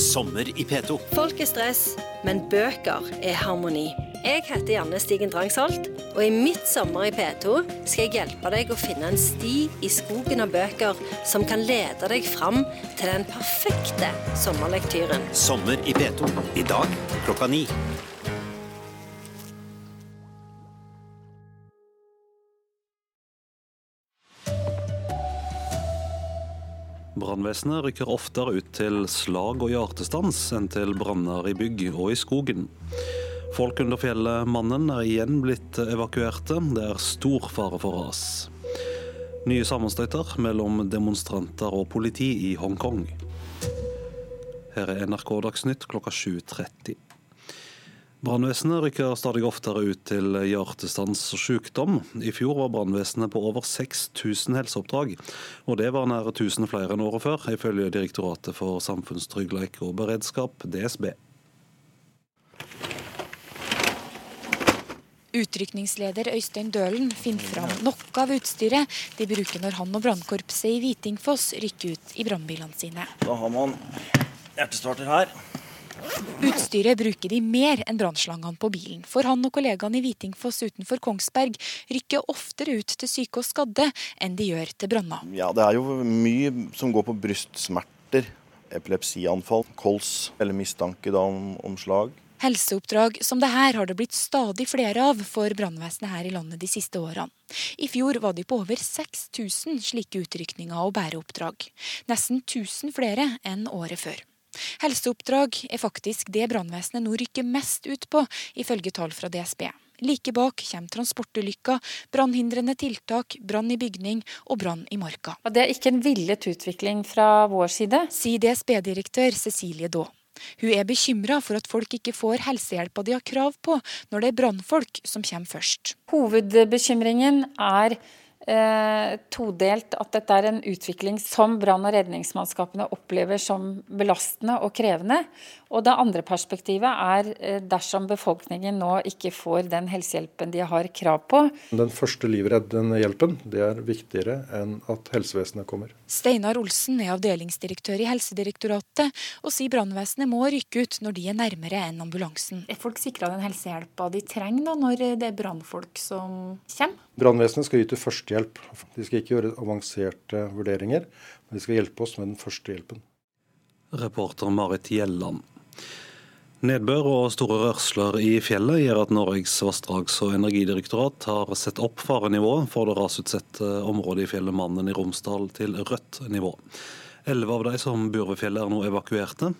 S19: Sommer i P2. Folk er stress, men bøker er harmoni. Jeg heter Janne Stigen Drangsholt, og i mitt sommer i P2 skal jeg hjelpe deg å finne en sti i skogen av bøker som kan lede deg fram til den perfekte sommerlektyren.
S20: Sommer i P2. I dag klokka ni.
S9: Brannvesenet rykker oftere ut til slag og hjertestans enn til branner i bygg og i skogen. Folk under fjellet Mannen er igjen blitt evakuerte. Det er stor fare for ras. Nye sammenstøyter mellom demonstranter og politi i Hongkong. Her er NRK Dagsnytt klokka 7.30. Brannvesenet rykker stadig oftere ut til hjertestans og sykdom. I fjor var brannvesenet på over 6000 helseoppdrag, og det var nær 1000 flere enn året før, ifølge Direktoratet for samfunnstrygghet og beredskap, DSB.
S3: Utrykningsleder Øystein Dølen finner fram noe av utstyret de bruker når han og brannkorpset i Hvitingfoss rykker ut i brannbilene sine.
S4: Da har man hjertestarter her.
S3: Utstyret bruker de mer enn brannslangene på bilen, for han og kollegaene i Hvitingfoss utenfor Kongsberg rykker oftere ut til syke og skadde enn de gjør til branner.
S4: Ja, det er jo mye som går på brystsmerter, epilepsianfall, kols eller mistanke om, om slag.
S3: Helseoppdrag som det her har det blitt stadig flere av for brannvesenet her i landet de siste årene. I fjor var de på over 6000 slike utrykninger og bæreoppdrag. Nesten 1000 flere enn året før. Helseoppdrag er faktisk det brannvesenet nå rykker mest ut på, ifølge tall fra DSB. Like bak kommer transportulykker, brannhindrende tiltak, brann i bygning og brann i marka.
S5: Det er ikke en villet utvikling fra vår side,
S3: sier DSB-direktør Cecilie Daa. Hun er bekymra for at folk ikke får helsehjelpa de har krav på, når det er brannfolk som kommer først.
S5: Hovedbekymringen er eh, todelt at dette er en utvikling som brann- og redningsmannskapene opplever som belastende og krevende. Og det andre perspektivet er eh, dersom befolkningen nå ikke får den helsehjelpen de har krav på.
S6: Den første livreddende hjelpen det er viktigere enn at helsevesenet kommer.
S3: Steinar Olsen er avdelingsdirektør i Helsedirektoratet, og sier brannvesenet må rykke ut når de er nærmere enn ambulansen.
S21: Er folk sikra den helsehjelpa de trenger da, når det er brannfolk som kommer?
S6: Brannvesenet skal yte førstehjelp. De skal ikke gjøre avanserte vurderinger, men de skal hjelpe oss med den første hjelpen.
S9: Reporter Marit Gjelland. Nedbør og store rørsler i fjellet gjør at Norges vassdrags- og energidirektorat har sett opp farenivået for det rasutsatte området i fjellet Mannen i Romsdal til rødt nivå. Elleve av de som bor ved fjellet er nå evakuerte.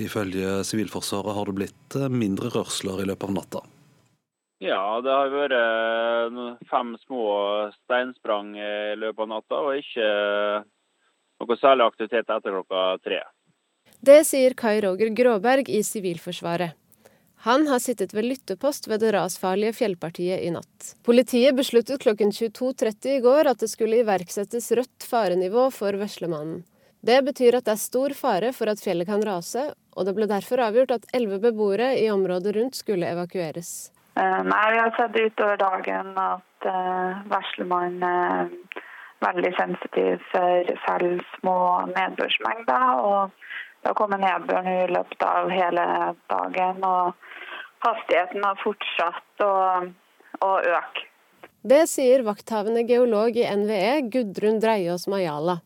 S9: Ifølge Sivilforsvaret har det blitt mindre rørsler i løpet av natta.
S22: Ja, det har vært eh, fem små steinsprang i løpet av natta, og ikke eh, noe særlig aktivitet etter klokka tre.
S7: Det sier Kai Roger Gråberg i Sivilforsvaret. Han har sittet ved lyttepost ved det rasfarlige fjellpartiet i natt. Politiet besluttet klokken 22.30 i går at det skulle iverksettes rødt farenivå for Veslemannen. Det betyr at det er stor fare for at fjellet kan rase, og det ble derfor avgjort at elleve beboere i området rundt skulle evakueres.
S23: Eh, nei, Vi har sett utover dagen at uh, Veslemann er veldig sensitiv for selv små nedbørsmengder. og Det har kommet nedbør i løpet av hele dagen, og hastigheten har fortsatt å, å øke.
S7: Det sier vakthavende geolog i NVE, Gudrun Dreiås Majala.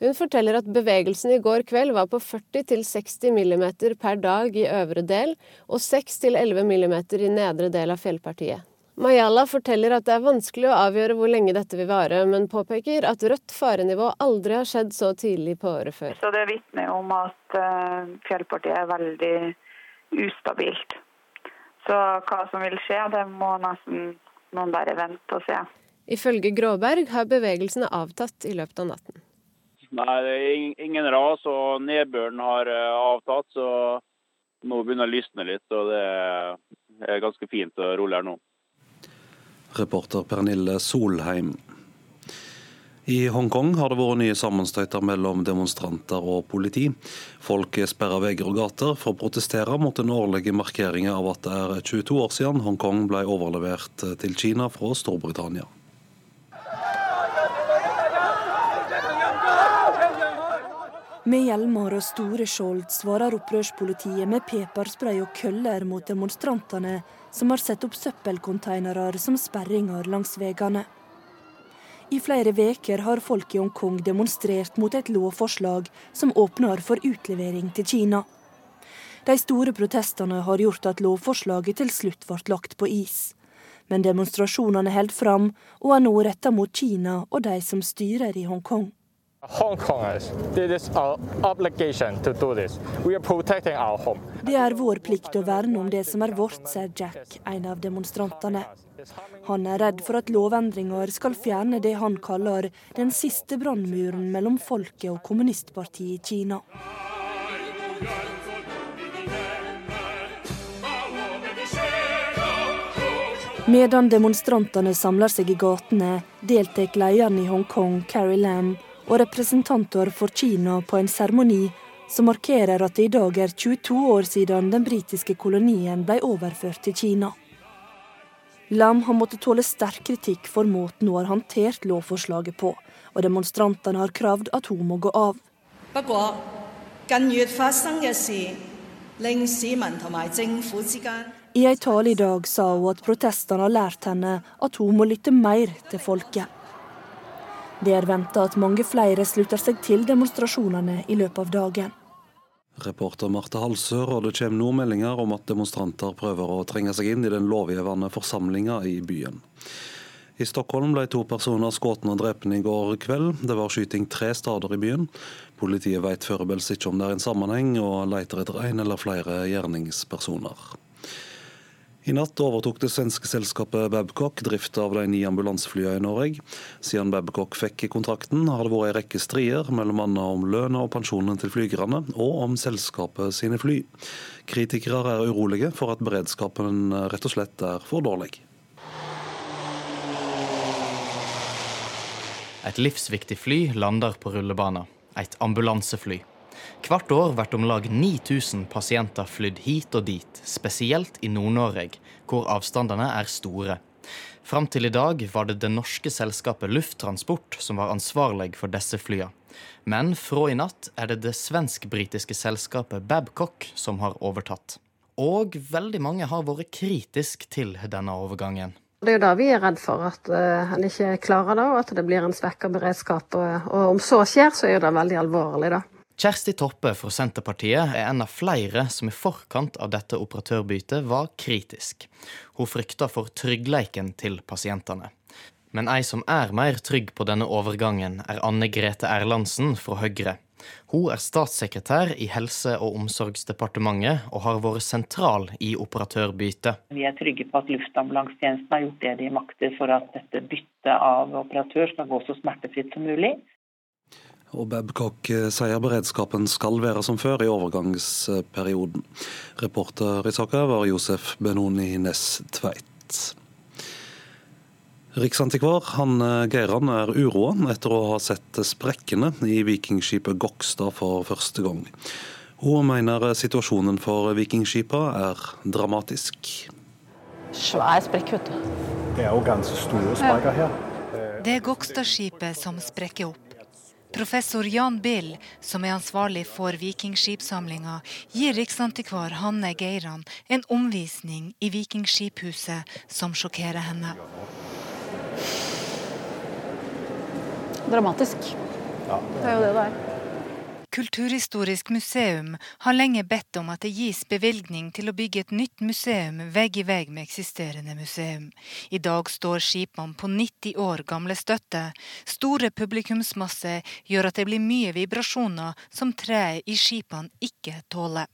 S7: Hun forteller at bevegelsen i går kveld var på 40-60 mm per dag i øvre del og 6-11 mm i nedre del av fjellpartiet. Mayala forteller at det er vanskelig å avgjøre hvor lenge dette vil vare, men påpeker at rødt farenivå aldri har skjedd så tidlig på året før.
S23: Så Det vitner om at uh, fjellpartiet er veldig ustabilt. Så hva som vil skje, det må nesten noen bare vente og se.
S7: Ifølge Gråberg har bevegelsene avtatt i løpet av natten.
S22: Nei, det er ingen ras, og nedbøren har eh, avtatt. Så nå begynner det å lysne litt, og det er ganske fint å rolig her nå.
S9: Reporter Pernille Solheim. I Hongkong har det vært nye sammenstøyter mellom demonstranter og politi. Folk sperrer veier og gater for å protestere mot den årlige markeringen av at det er 22 år siden Hongkong ble overlevert til Kina fra Storbritannia.
S15: Med hjelmer og store skjold svarer opprørspolitiet med peparspray og køller mot demonstrantene som har satt opp søppelkonteinere som sperringer langs veiene. I flere uker har folk i Hongkong demonstrert mot et lovforslag som åpner for utlevering til Kina. De store protestene har gjort at lovforslaget til slutt ble lagt på is. Men demonstrasjonene holder fram, og er nå retta mot Kina og de som styrer i Hongkong. Det er vår plikt å verne om det som er vårt, sier Jack, en av demonstrantene. Han er redd for at lovendringer skal fjerne det han kaller den siste brannmuren mellom folket og kommunistpartiet i Kina. Medan demonstrantene samler seg i gatene, deltar lederen i Hongkong, Carrie Lam, og representanter for Kina på en seremoni som markerer at det i dag er 22 år siden den britiske kolonien ble overført til Kina. Lam har måttet tåle sterk kritikk for måten hun har håndtert lovforslaget på, og demonstrantene har kravd at hun må gå av. I en tale i dag sa hun at protestene har lært henne at hun må lytte mer til folket. Det er venta at mange flere slutter seg til demonstrasjonene i løpet av dagen.
S9: Reporter Marte Halsør, og det kommer nå meldinger om at demonstranter prøver å trenge seg inn i den lovgivende forsamlinga i byen. I Stockholm ble to personer skutt og drept i går kveld. Det var skyting tre steder i byen. Politiet vet foreløpig ikke om det er en sammenheng, og leter etter en eller flere gjerningspersoner. I natt overtok det svenske selskapet Babcock drift av de ni ambulanseflyene i Norge. Siden Babcock fikk kontrakten, har det vært en rekke strider, annet om lønna og pensjonen til flygerne, og om selskapet sine fly. Kritikere er urolige for at beredskapen rett og slett er for dårlig.
S24: Et livsviktig fly lander på rullebanen. Et ambulansefly. Hvert år blir om lag 9000 pasienter flydd hit og dit, spesielt i Nord-Norge, hvor avstandene er store. Fram til i dag var det det norske selskapet Lufttransport som var ansvarlig for disse flyene. Men fra i natt er det det svensk-britiske selskapet Babcock som har overtatt. Og veldig mange har vært kritisk til denne overgangen.
S25: Det er jo da vi er redd for, at uh, en ikke klarer det, og at det blir en svekka beredskap. Og, om så skjer, så er det veldig alvorlig, da.
S24: Kjersti Toppe fra Senterpartiet er en av flere som i forkant av dette operatørbytet var kritisk. Hun frykta for tryggleiken til pasientene. Men ei som er mer trygg på denne overgangen, er Anne Grete Erlandsen fra Høyre. Hun er statssekretær i Helse- og omsorgsdepartementet og har vært sentral i operatørbyttet.
S26: Vi er trygge på at luftambulansetjenesten har gjort det de makter for at dette byttet av operatør skal gå så smertefritt som mulig.
S9: Og Babcock sier beredskapen skal være som før i overgangsperioden. Reporter i saka var Josef Benoni Næss Tveit. Riksantikvar Hanne Geiran er uroa etter å ha sett sprekkene i vikingskipet Gokstad for første gang. Hun mener situasjonen for vikingskipa er dramatisk.
S27: Svær sprekk, vet du.
S28: Det er jo ganske store sprekker her.
S29: Det er Gokstadskipet som sprekker opp. Professor Jan Bill, som er ansvarlig for vikingskipsamlinga, gir riksantikvar Hanne Geiran en omvisning i Vikingskiphuset som sjokkerer henne.
S27: Dramatisk.
S28: Ja.
S27: Det er jo det det er.
S29: Kulturhistorisk museum har lenge bedt om at det gis bevilgning til å bygge et nytt museum vegg i vegg med eksisterende museum. I dag står skipene på 90 år gamle støtte. Store publikumsmasse gjør at det blir mye vibrasjoner som treet i skipene ikke tåler.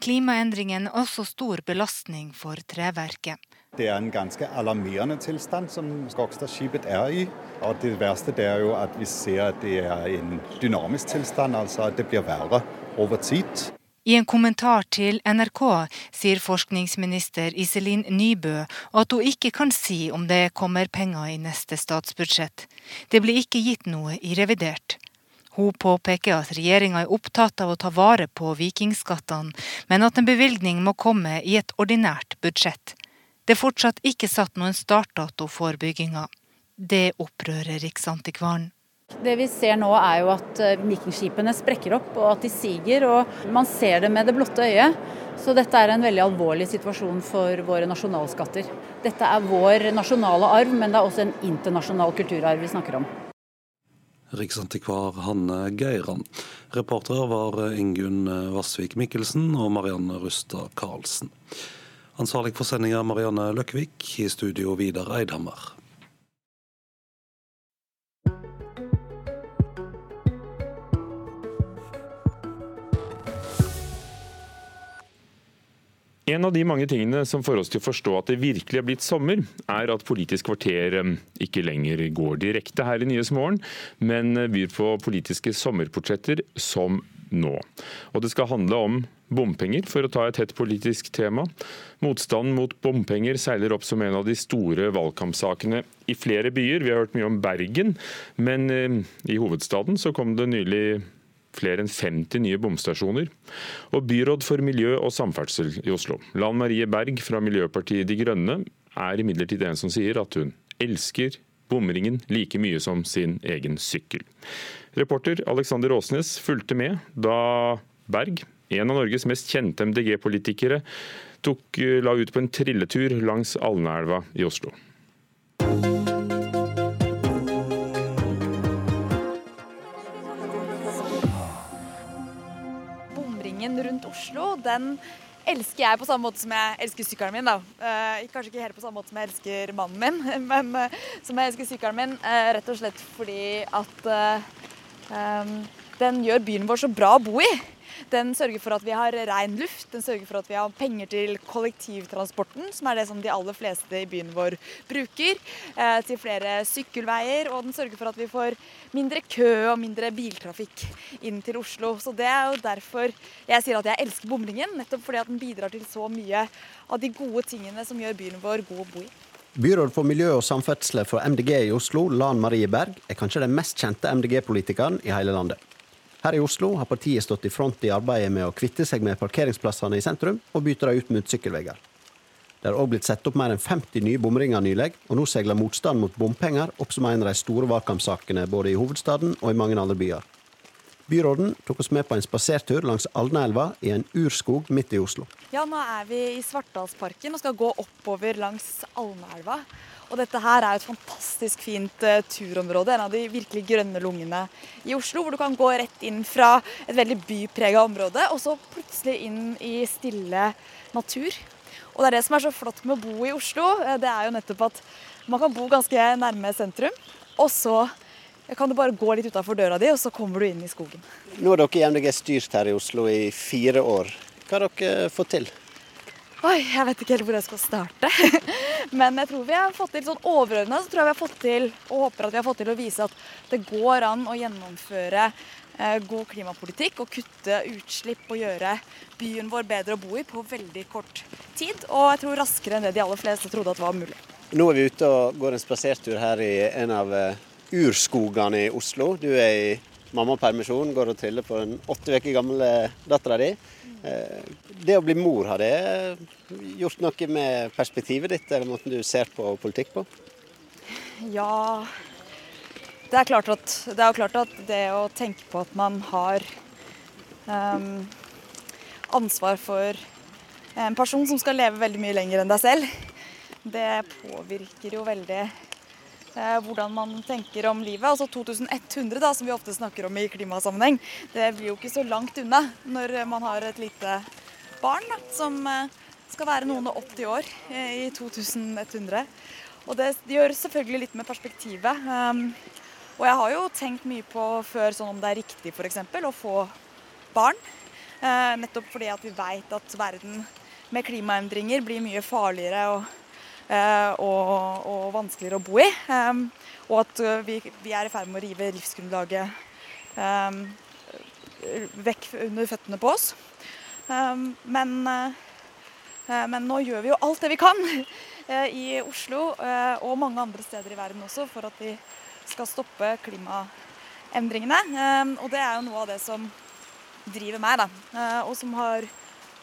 S29: Klimaendringen er også stor belastning for treverket.
S28: Det er en ganske alarmerende tilstand som Skogstadskipet er i. Og det verste det er jo at vi ser at det er en dynamisk tilstand, altså at det blir verre over tid.
S29: I en kommentar til NRK sier forskningsminister Iselin Nybø at hun ikke kan si om det kommer penger i neste statsbudsjett. Det blir ikke gitt noe i revidert. Hun påpeker at regjeringa er opptatt av å ta vare på vikingskattene, men at en bevilgning må komme i et ordinært budsjett. Det er fortsatt ikke satt noen startdato for bygginga. Det opprører Riksantikvaren.
S27: Det vi ser nå er jo at eh, vikingskipene sprekker opp og at de siger. og Man ser det med det blotte øyet. Så dette er en veldig alvorlig situasjon for våre nasjonalskatter. Dette er vår nasjonale arv, men det er også en internasjonal kulturarv vi snakker om.
S9: Riksantikvar Hanne Geiran. Reportere var Ingunn Vassvik Mikkelsen og Marianne Rustad Karlsen. Ansvarlig for sendinga Marianne Løkkevik, i studio Vidar Eidhammer.
S2: En av de mange tingene som får oss til å forstå at det virkelig er blitt sommer, er at Politisk kvarter eh, ikke lenger går direkte her i Nyhetsmorgen, men eh, byr på politiske sommerportretter som nå. Og det skal handle om bompenger, for å ta et hett politisk tema. Motstanden mot bompenger seiler opp som en av de store valgkampsakene i flere byer. Vi har hørt mye om Bergen, men eh, i hovedstaden så kom det nylig flere enn 50 nye bomstasjoner. Og byråd for miljø og samferdsel i Oslo, Lan Marie Berg fra Miljøpartiet De Grønne, er imidlertid en som sier at hun elsker bomringen like mye som sin egen sykkel. Reporter Alexander Åsnes fulgte med da Berg, en av Norges mest kjente MDG-politikere, la ut på en trilletur langs Alnaelva i Oslo.
S30: Bomringen rundt Oslo, den elsker jeg på samme måte som jeg elsker sykkelen min. da. Uh, kanskje ikke helt på samme måte som jeg elsker mannen min, men uh, som jeg elsker sykkelen min. Rett og slett fordi at den gjør byen vår så bra å bo i. Den sørger for at vi har ren luft, den sørger for at vi har penger til kollektivtransporten, som er det som de aller fleste i byen vår bruker, eh, til flere sykkelveier, og den sørger for at vi får mindre kø og mindre biltrafikk inn til Oslo. Så Det er jo derfor jeg sier at jeg elsker bomringen, nettopp fordi at den bidrar til så mye av de gode tingene som gjør byen vår god å bo i.
S31: Byråd for miljø og samferdsel for MDG i Oslo, Lan Marie Berg, er kanskje den mest kjente MDG-politikeren i hele landet. Her i Oslo har partiet stått i front i arbeidet med å kvitte seg med parkeringsplassene i sentrum, og bytte dem ut mot sykkelveier. Det har òg blitt satt opp mer enn 50 nye bomringer nylig, og nå seiler motstand mot bompenger opp som en av de store valgkampsakene både i hovedstaden og i mange andre byer. Byråden tok oss med på en spasertur langs Alnaelva i en urskog midt i Oslo.
S30: Ja, nå er vi i Svartdalsparken og skal gå oppover langs Alnaelva. Og dette her er et fantastisk fint uh, turområde, en av de virkelig grønne lungene i Oslo. Hvor du kan gå rett inn fra et veldig byprega område, og så plutselig inn i stille natur. Og det er det som er så flott med å bo i Oslo. Eh, det er jo nettopp at man kan bo ganske nærme sentrum. Og så kan du bare gå litt utafor døra di, og så kommer du inn i skogen.
S31: Nå har dere i MDG styrt her i Oslo i fire år. Hva har dere fått til?
S30: Oi, jeg vet ikke helt hvor jeg skal starte. Men jeg tror vi har fått til sånn overordna så tror jeg vi har fått til, og håper at vi har fått til å vise at det går an å gjennomføre eh, god klimapolitikk og kutte utslipp og gjøre byen vår bedre å bo i på veldig kort tid. Og jeg tror raskere enn det de aller fleste trodde at var mulig.
S31: Nå er vi ute og går en spasertur her i en av eh, urskogene i Oslo. Du er i mammapermisjon, går og triller på den åtte uker gamle dattera di. Eh, det å bli mor, har det gjort noe med perspektivet ditt, eller måten du ser på politikk på?
S30: Ja Det er klart at det, klart at det å tenke på at man har um, ansvar for en person som skal leve veldig mye lenger enn deg selv, det påvirker jo veldig eh, hvordan man tenker om livet. Altså 2100, da, som vi ofte snakker om i klimasammenheng, det blir jo ikke så langt unna når man har et lite barn da, som eh, skal være noen og 80 år eh, i 2100. Og det gjør selvfølgelig litt med perspektivet. Um, og jeg har jo tenkt mye på før sånn om det er riktig f.eks. å få barn. Eh, nettopp fordi at vi veit at verden med klimaendringer blir mye farligere og Eh, og, og, vanskeligere å bo i. og at eh, vi, vi er i ferd med å rive livsgrunnlaget vekk under føttene på oss. men, eh, men nå gjør vi jo alt det vi kan i Oslo og mange andre steder i verden også for at vi skal stoppe klimaendringene. Og det er jo noe av det som driver meg, da. Og som har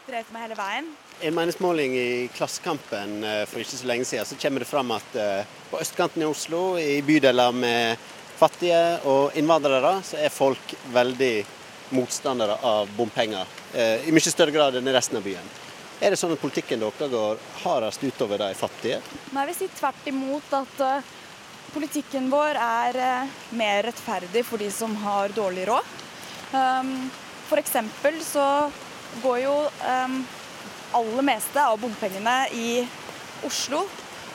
S30: drevet med hele veien.
S31: I en meningsmåling i Klassekampen eh, for ikke så lenge siden så kommer det fram at eh, på østkanten i Oslo, i bydeler med fattige og innvandrere, så er folk veldig motstandere av bompenger. Eh, I mye større grad enn i resten av byen. Er det sånn at politikken deres går hardest utover de fattige?
S30: Nei, vi sier tvert imot at politikken vår er mer rettferdig for de som har dårlig råd. Um, F.eks. så går jo um, aller meste av bompengene i Oslo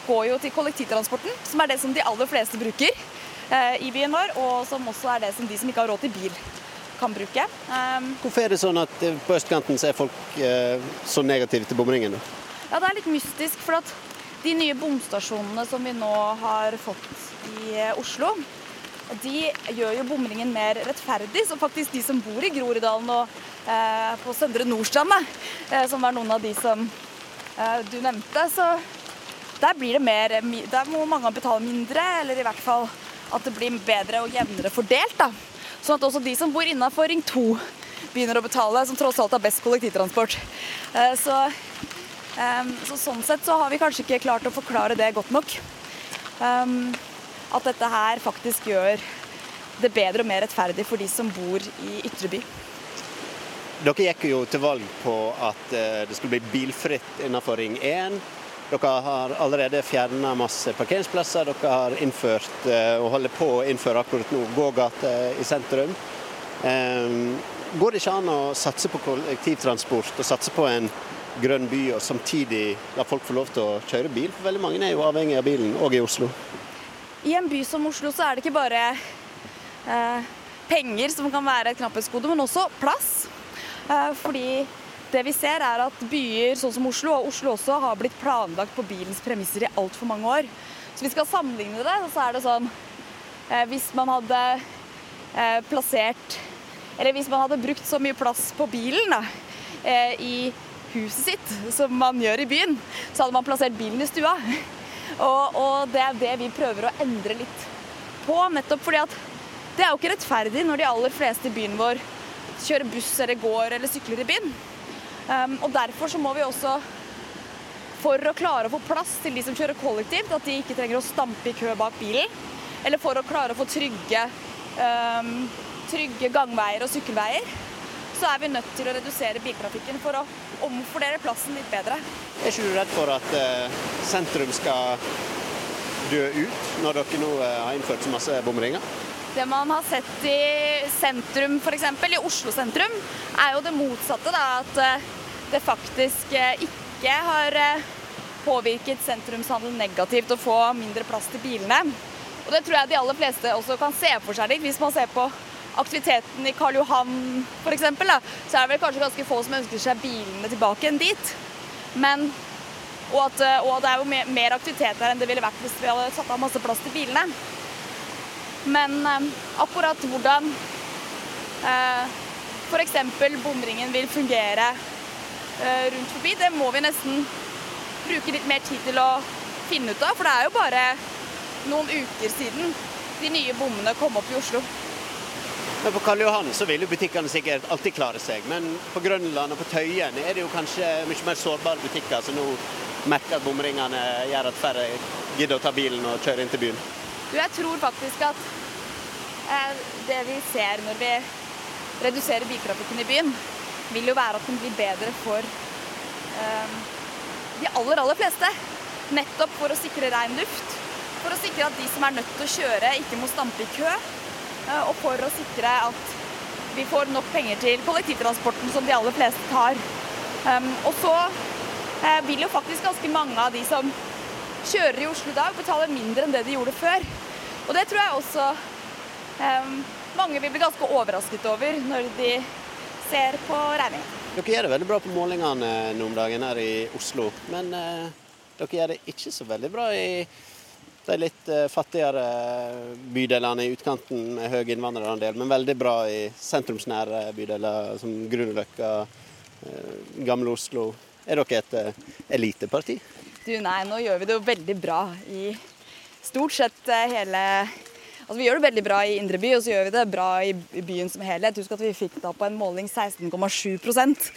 S30: går jo til kollektivtransporten, som er det som de aller fleste bruker eh, i byen vår, og som også er det som de som ikke har råd til bil, kan bruke.
S31: Um, Hvorfor er det sånn at eh, på østkanten så er folk eh, så negative til bomringen?
S30: Ja, Det er litt mystisk, for at de nye bomstasjonene som vi nå har fått i eh, Oslo, de gjør jo bomringen mer rettferdig. Så faktisk de som bor i Groruddalen og eh, på Søndre Nordstrand, eh, som var noen av de som eh, du nevnte, så der blir det mer Der må mange betale mindre, eller i hvert fall at det blir bedre og jevnere fordelt. da. Sånn at også de som bor innafor Ring 2 begynner å betale, som tross alt har best kollektivtransport. Eh, så, eh, så sånn sett så har vi kanskje ikke klart å forklare det godt nok. At dette her faktisk gjør det bedre og mer rettferdig for de som bor i ytre by.
S31: Dere gikk jo til valg på at eh, det skulle bli bilfritt innenfor Ring 1. Dere har allerede fjerna masse parkeringsplasser. Dere har innført, eh, og holder på å innføre akkurat nå, gågate i sentrum. Ehm, går det ikke an å satse på kollektivtransport og satse på en grønn by, og samtidig la folk få lov til å kjøre bil? For veldig mange er jo avhengig av bilen, òg i Oslo.
S30: I en by som Oslo så er det ikke bare eh, penger som kan være et knapphetsgode, men også plass. Eh, fordi det vi ser er at byer sånn som Oslo, og Oslo også, har blitt planlagt på bilens premisser i altfor mange år. Så vi skal sammenligne det, så er det sånn eh, Hvis man hadde eh, plassert Eller hvis man hadde brukt så mye plass på bilen da, eh, i huset sitt som man gjør i byen, så hadde man plassert bilen i stua. Og, og, det er det vi prøver å endre litt på. Nettopp fordi at det er jo ikke rettferdig når de aller fleste i byen vår kjører buss eller går eller sykler i byen. Um, og derfor så må vi også, for å klare å få plass til de som kjører kollektivt, at de ikke trenger å stampe i kø bak bilen, eller for å klare å få trygge, um, trygge gangveier og sykkelveier, så er vi nødt til å redusere biltrafikken for å omfordele plassen litt bedre.
S31: Er ikke du redd for at eh, sentrum skal dø ut, når dere nå eh, har innført så masse bomringer?
S30: Det man har sett i sentrum, f.eks. i Oslo sentrum, er jo det motsatte. Da, at eh, det faktisk ikke har påvirket sentrumshandel negativt å få mindre plass til bilene. Og det tror jeg de aller fleste også kan se for seg litt. Hvis man ser på aktiviteten i Karl Johan f.eks., så er det vel kanskje ganske få som ønsker seg bilene tilbake enn dit. Men, og, at, og det er jo mer, aktivitet her enn det ville vært hvis vi hadde satt av masse plass til bilene. Men eh, akkurat hvordan eh, f.eks. bomringen vil fungere eh, rundt forbi, det må vi nesten bruke litt mer tid til å finne ut av. For det er jo bare noen uker siden de nye bommene kom opp i Oslo.
S31: Men På Karl Johan så vil jo butikkene sikkert alltid klare seg, men på Grønland og på Tøyen er det jo kanskje mye mer sårbare butikker som nå merker at bomringene gjør at færre gidder å ta bilen og kjøre inn til byen?
S30: Du, jeg tror faktisk at eh, det vi ser når vi reduserer biltrafikken i byen, vil jo være at den blir bedre for eh, de aller, aller fleste. Nettopp for å sikre ren luft. For å sikre at de som er nødt til å kjøre, ikke må stampe i kø. Eh, og for å sikre at vi får nok penger til kollektivtransporten som de aller fleste tar. Og så eh, vil jo faktisk ganske mange av de som kjører i Oslo i dag, betale mindre enn det de gjorde før. Og det tror jeg også mange vil bli ganske overrasket over når de ser på regningen.
S31: Dere gjør det veldig bra på målingene nå om dagen her i Oslo, men eh, dere gjør det ikke så veldig bra i de litt eh, fattigere bydelene i utkanten med høy innvandrerandel, men veldig bra i sentrumsnære bydeler som Grünerløkka, eh, Gamle Oslo. Er dere et eh, eliteparti?
S30: Du, nei, nå gjør vi det jo veldig bra i stort sett hele Altså, Vi gjør det veldig bra i indre by, og så gjør vi det bra i byen som helhet. Husk at vi fikk da på en måling 16,7%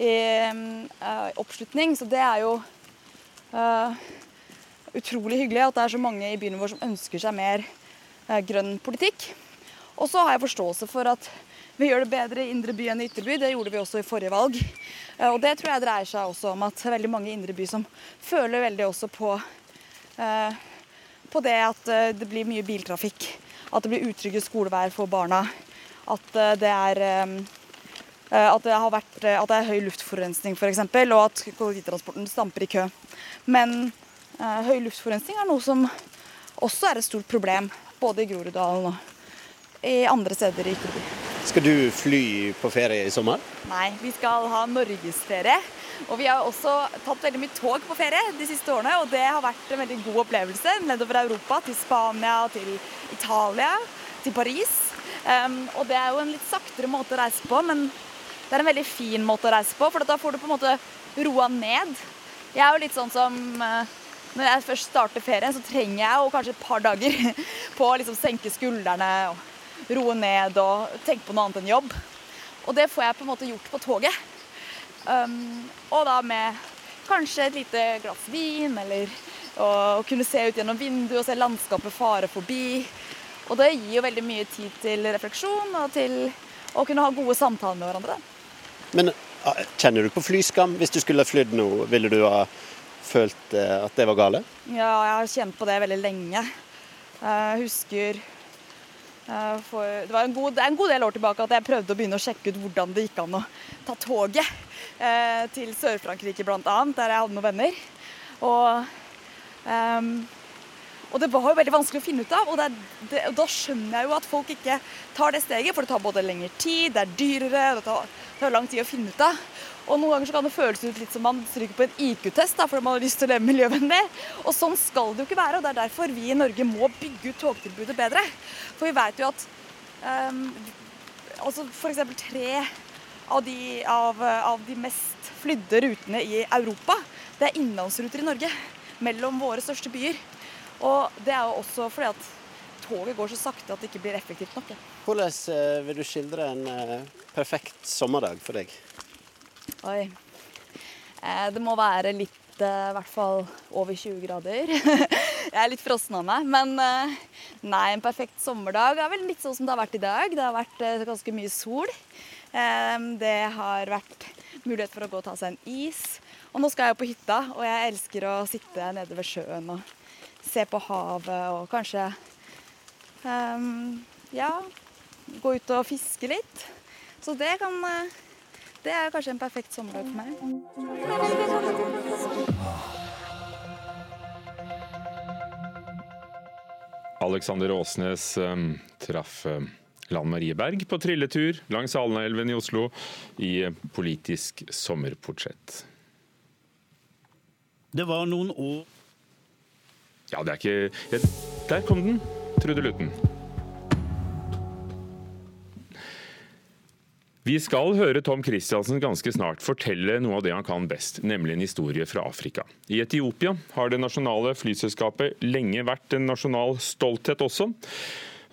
S30: i uh, oppslutning, så det er jo uh, utrolig hyggelig at det er så mange i byen vår som ønsker seg mer eh, grønn politikk. Og så har jeg forståelse for at vi gjør det bedre i indre by enn i ytterby. Det gjorde vi også i forrige valg. Eh, og det tror jeg dreier seg også om at veldig mange i indre by som føler veldig også på, eh, på det at det blir mye biltrafikk. At det blir utrygge skoleveier for barna. At det er at det, har vært, at det er høy luftforurensning f.eks., og at kollektivtransporten stamper i kø. Men høy luftforurensning er noe som også er et stort problem, både i Groruddalen og i andre steder i Ytterby.
S31: Skal du fly på ferie i sommer?
S30: Nei, vi skal ha norgesferie. Og vi har også tatt veldig mye tog på ferie de siste årene, og det har vært en veldig god opplevelse nedover Europa, til Spania, til Italia, til Paris. Um, og det er jo en litt saktere måte å reise på, men det er en veldig fin måte å reise på, for da får du på en måte roa ned. Jeg er jo litt sånn som uh, når jeg først starter ferien, så trenger jeg kanskje et par dager på å liksom senke skuldrene og roe ned og tenke på noe annet enn jobb. Og det får jeg på en måte gjort på toget. Um, og da med kanskje et lite glass vin, eller å kunne se ut gjennom vinduet og se landskapet fare forbi. Og det gir jo veldig mye tid til refleksjon og til å kunne ha gode samtaler med hverandre.
S31: Men ah, kjenner du på flyskam? Hvis du skulle flydd nå, ville du ha følt eh, at det var gale?
S30: Ja, jeg har kjent på det veldig lenge. Jeg husker eh, for, det, var en god, en god del år tilbake at jeg prøvde å begynne å sjekke ut hvordan det gikk an å ta toget eh, til Sør-Frankrike bl.a., der jeg hadde noen venner. Og, um, og, det var jo veldig vanskelig å finne ut av. Og, det, det, da skjønner jeg jo at folk ikke tar det steget, for det tar både lengre tid, det er dyrere, det tar, det tar lang tid å finne ut av. Og noen ganger så kan det føles ut litt som man stryker på en IQ-test fordi man har lyst til å leve miljøvennlig. Og sånn skal det jo ikke være, og det er derfor vi i Norge må bygge ut togtilbudet bedre. For vi vet jo at um, altså f.eks. tre av de, av, av de mest flydde rutene i Europa, det er innlandsruter i Norge. Mellom våre største byer. Og det er jo også fordi at toget går så sakte at det ikke blir effektivt nok.
S31: Hvordan eh, vil du skildre en eh, perfekt sommerdag for deg?
S30: Oi. Eh, det må være litt eh, i hvert fall over 20 grader. Jeg er litt frossen av meg. Men eh, nei, en perfekt sommerdag er vel litt sånn som det har vært i dag. Det har vært ganske mye sol. Det har vært mulighet for å gå og ta seg en is. Og nå skal jeg på hytta, og jeg elsker å sitte nede ved sjøen og se på havet og kanskje um, ja, gå ut og fiske litt. Så det kan det er kanskje en perfekt sommerdag for meg.
S2: Alexander Åsnes traff Lan Marie Berg på trilletur langs Alnaelven i Oslo i Politisk sommerportrett.
S32: Det var noen år
S2: Ja, det er ikke Der kom den, Trude Luten. Vi skal høre Tom Christiansen ganske snart fortelle noe av det han kan best, nemlig en historie fra Afrika. I Etiopia har det nasjonale flyselskapet lenge vært en nasjonal stolthet også.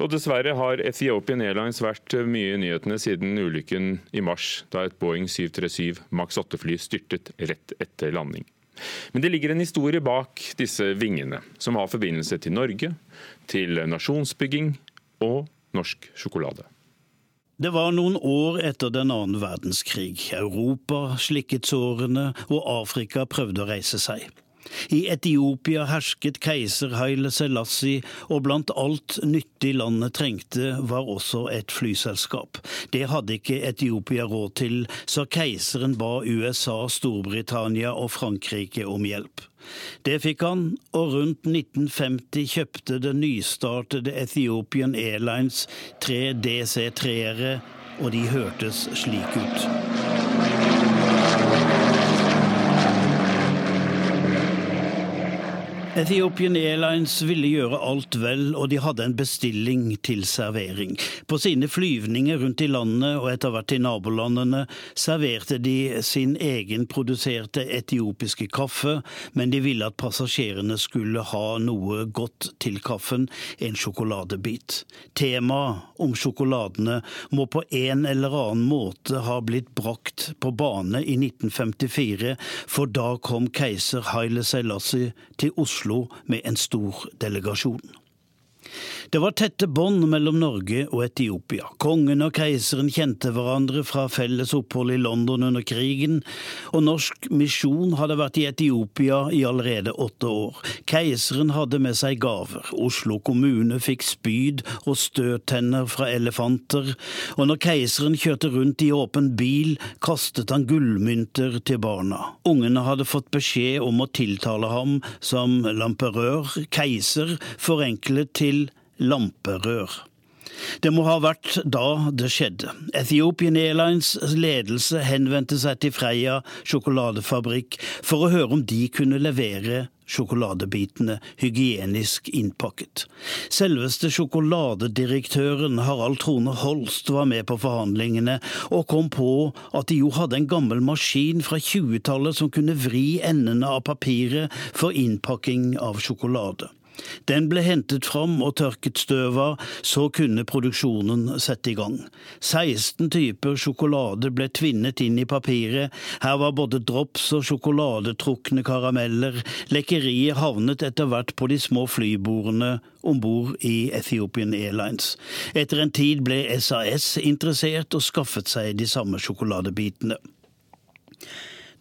S2: Og dessverre har Ethiopian Airlines vært mye i nyhetene siden ulykken i mars, da et Boeing 737 Max 8-fly styrtet rett etter landing. Men det ligger en historie bak disse vingene, som har forbindelse til Norge, til nasjonsbygging og norsk sjokolade.
S32: Det var noen år etter den annen verdenskrig. Europa slikket sårene, og Afrika prøvde å reise seg. I Etiopia hersket keiser Haile Selassie, og blant alt nyttig landet trengte, var også et flyselskap. Det hadde ikke Etiopia råd til, så keiseren ba USA, Storbritannia og Frankrike om hjelp. Det fikk han, og rundt 1950 kjøpte det nystartede Ethiopian Airlines tre DC-treere, og de hørtes slik ut. Ethiopian Airlines ville gjøre alt vel, og de hadde en bestilling til servering. På sine flyvninger rundt i landet og etter hvert i nabolandene serverte de sin egenproduserte etiopiske kaffe, men de ville at passasjerene skulle ha noe godt til kaffen, en sjokoladebit. Temaet om sjokoladene må på en eller annen måte ha blitt brakt på bane i 1954, for da kom keiser Haile Selassie til Oslo Oslo med en stor delegasjon. Det var tette bånd mellom Norge og Etiopia. Kongen og keiseren kjente hverandre fra felles opphold i London under krigen, og norsk misjon hadde vært i Etiopia i allerede åtte år. Keiseren hadde med seg gaver. Oslo kommune fikk spyd og støttenner fra elefanter, og når keiseren kjørte rundt i åpen bil, kastet han gullmynter til barna. Ungene hadde fått beskjed om å tiltale ham som lamperør, keiser, forenklet til lamperør. Det må ha vært da det skjedde. Ethiopian Airlines ledelse henvendte seg til Freia sjokoladefabrikk for å høre om de kunne levere sjokoladebitene hygienisk innpakket. Selveste sjokoladedirektøren Harald Trone Holst var med på forhandlingene, og kom på at de jo hadde en gammel maskin fra 20-tallet som kunne vri endene av papiret for innpakking av sjokolade. Den ble hentet fram og tørket støv av, så kunne produksjonen sette i gang. 16 typer sjokolade ble tvinnet inn i papiret, her var både drops og sjokoladetrukne karameller, lekkeriet havnet etter hvert på de små flybordene om bord i Ethiopian Airlines. Etter en tid ble SAS interessert og skaffet seg de samme sjokoladebitene.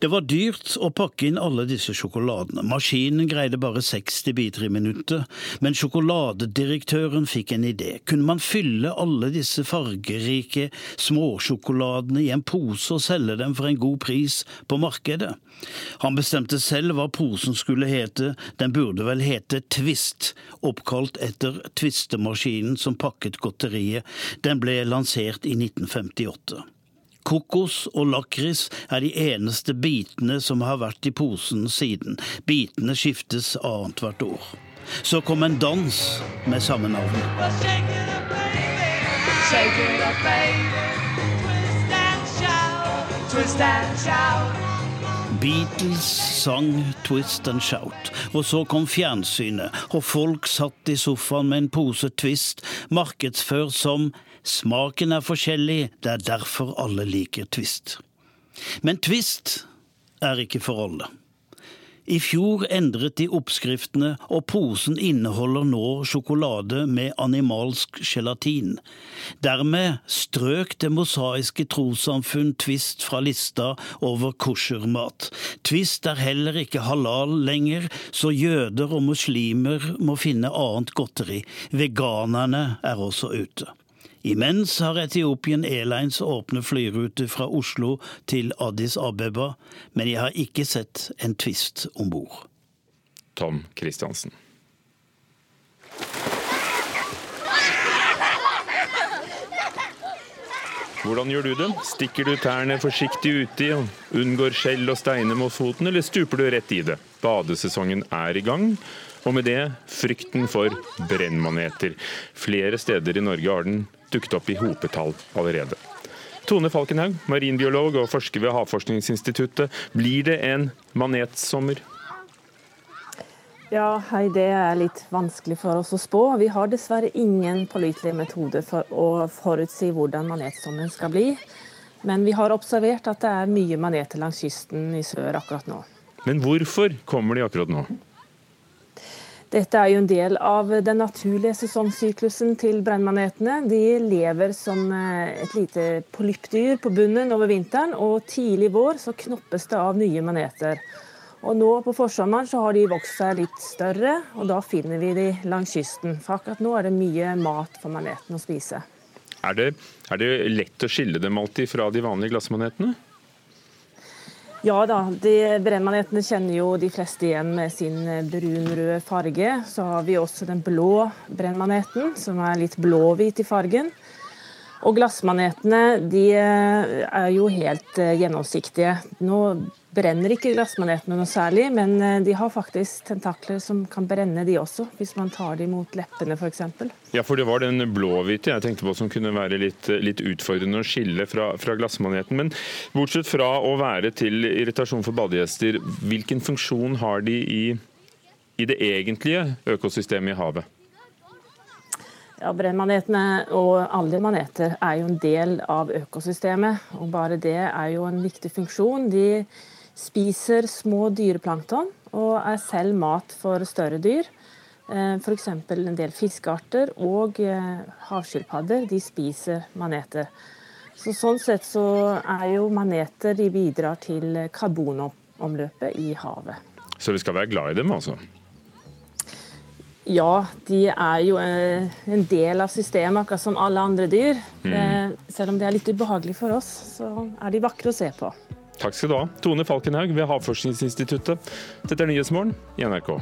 S32: Det var dyrt å pakke inn alle disse sjokoladene. Maskinen greide bare 60 biter i minuttet, men sjokoladedirektøren fikk en idé. Kunne man fylle alle disse fargerike småsjokoladene i en pose og selge dem for en god pris på markedet? Han bestemte selv hva posen skulle hete, den burde vel hete Twist, oppkalt etter tvistemaskinen som pakket godteriet. Den ble lansert i 1958. Kokos og lakris er de eneste bitene som har vært i posen siden. Bitene skiftes annethvert år. Så kom en dans med samme navn. Beatles sang 'Twist and Shout', og så kom fjernsynet, og folk satt i sofaen med en pose Twist, markedsført som Smaken er forskjellig, det er derfor alle liker Twist. Men Twist er ikke for alle. I fjor endret de oppskriftene, og posen inneholder nå sjokolade med animalsk gelatin. Dermed strøk det mosaiske trossamfunn Twist fra lista over koshermat. Twist er heller ikke halal lenger, så jøder og muslimer må finne annet godteri. Veganerne er også ute. Imens har Etiopien Airlines åpne flyrute fra Oslo til Addis Abeba, men jeg har ikke sett en tvist om bord.
S2: Tom Christiansen. Hvordan gjør du det? Stikker du tærne forsiktig uti og unngår skjell og steiner mot foten, eller stuper du rett i det? Badesesongen er i gang, og med det frykten for brennmaneter. Flere steder i Norge har den dukket opp i hopetall allerede. Tone Falkenhaug, marinbiolog og forsker ved Havforskningsinstituttet. Blir det en manetsommer?
S33: Ja, hei, Det er litt vanskelig for oss å spå. Vi har dessverre ingen pålitelig metode for å forutsi hvordan manetsommeren skal bli. Men vi har observert at det er mye maneter langs kysten i sør akkurat nå.
S2: Men hvorfor kommer de akkurat nå?
S33: Dette er jo en del av den naturlige sesongsyklusen til brennmanetene. De lever som eh, et lite polyppdyr på bunnen over vinteren, og tidlig vår så knoppes det av nye maneter. Og nå på forsommeren så har de vokst seg litt større, og da finner vi de langs kysten. For akkurat nå er det mye mat for manetene å spise.
S2: Er det, er det lett å skille dem alltid fra de vanlige glassmanetene?
S33: Ja da, de brennmanetene kjenner jo de fleste igjen med sin brunrøde farge. Så har vi også den blå brennmaneten, som er litt blåhvit i fargen. Og glassmanetene de er jo helt eh, gjennomsiktige. Nå brenner ikke glassmanetene noe særlig, men eh, de har faktisk tentakler som kan brenne de også, hvis man tar de mot leppene f.eks.
S2: Ja, for det var den blåhvite jeg tenkte på som kunne være litt, litt utfordrende å skille fra, fra, glassmaneten. Men bortsett fra å være til irritasjon for badegjester, hvilken funksjon har de i, i det egentlige økosystemet i havet?
S33: Ja, Brennmanetene og alle maneter er jo en del av økosystemet. og Bare det er jo en viktig funksjon. De spiser små dyreplankton og er selv mat for større dyr. Eh, F.eks. en del fiskearter og eh, havskilpadder de spiser maneter. Så sånn sett så er jo maneter de bidrar til karbonomløpet i havet.
S2: Så vi skal være glad i dem, altså?
S33: Ja, de er jo eh, en del av systemet, akkurat som alle andre dyr. Mm. Selv om det er litt ubehagelig for oss, så er de vakre å se på.
S2: Takk skal du ha, Tone Falkenhaug ved Havforskningsinstituttet. Dette er Nyhetsmorgen i NRK.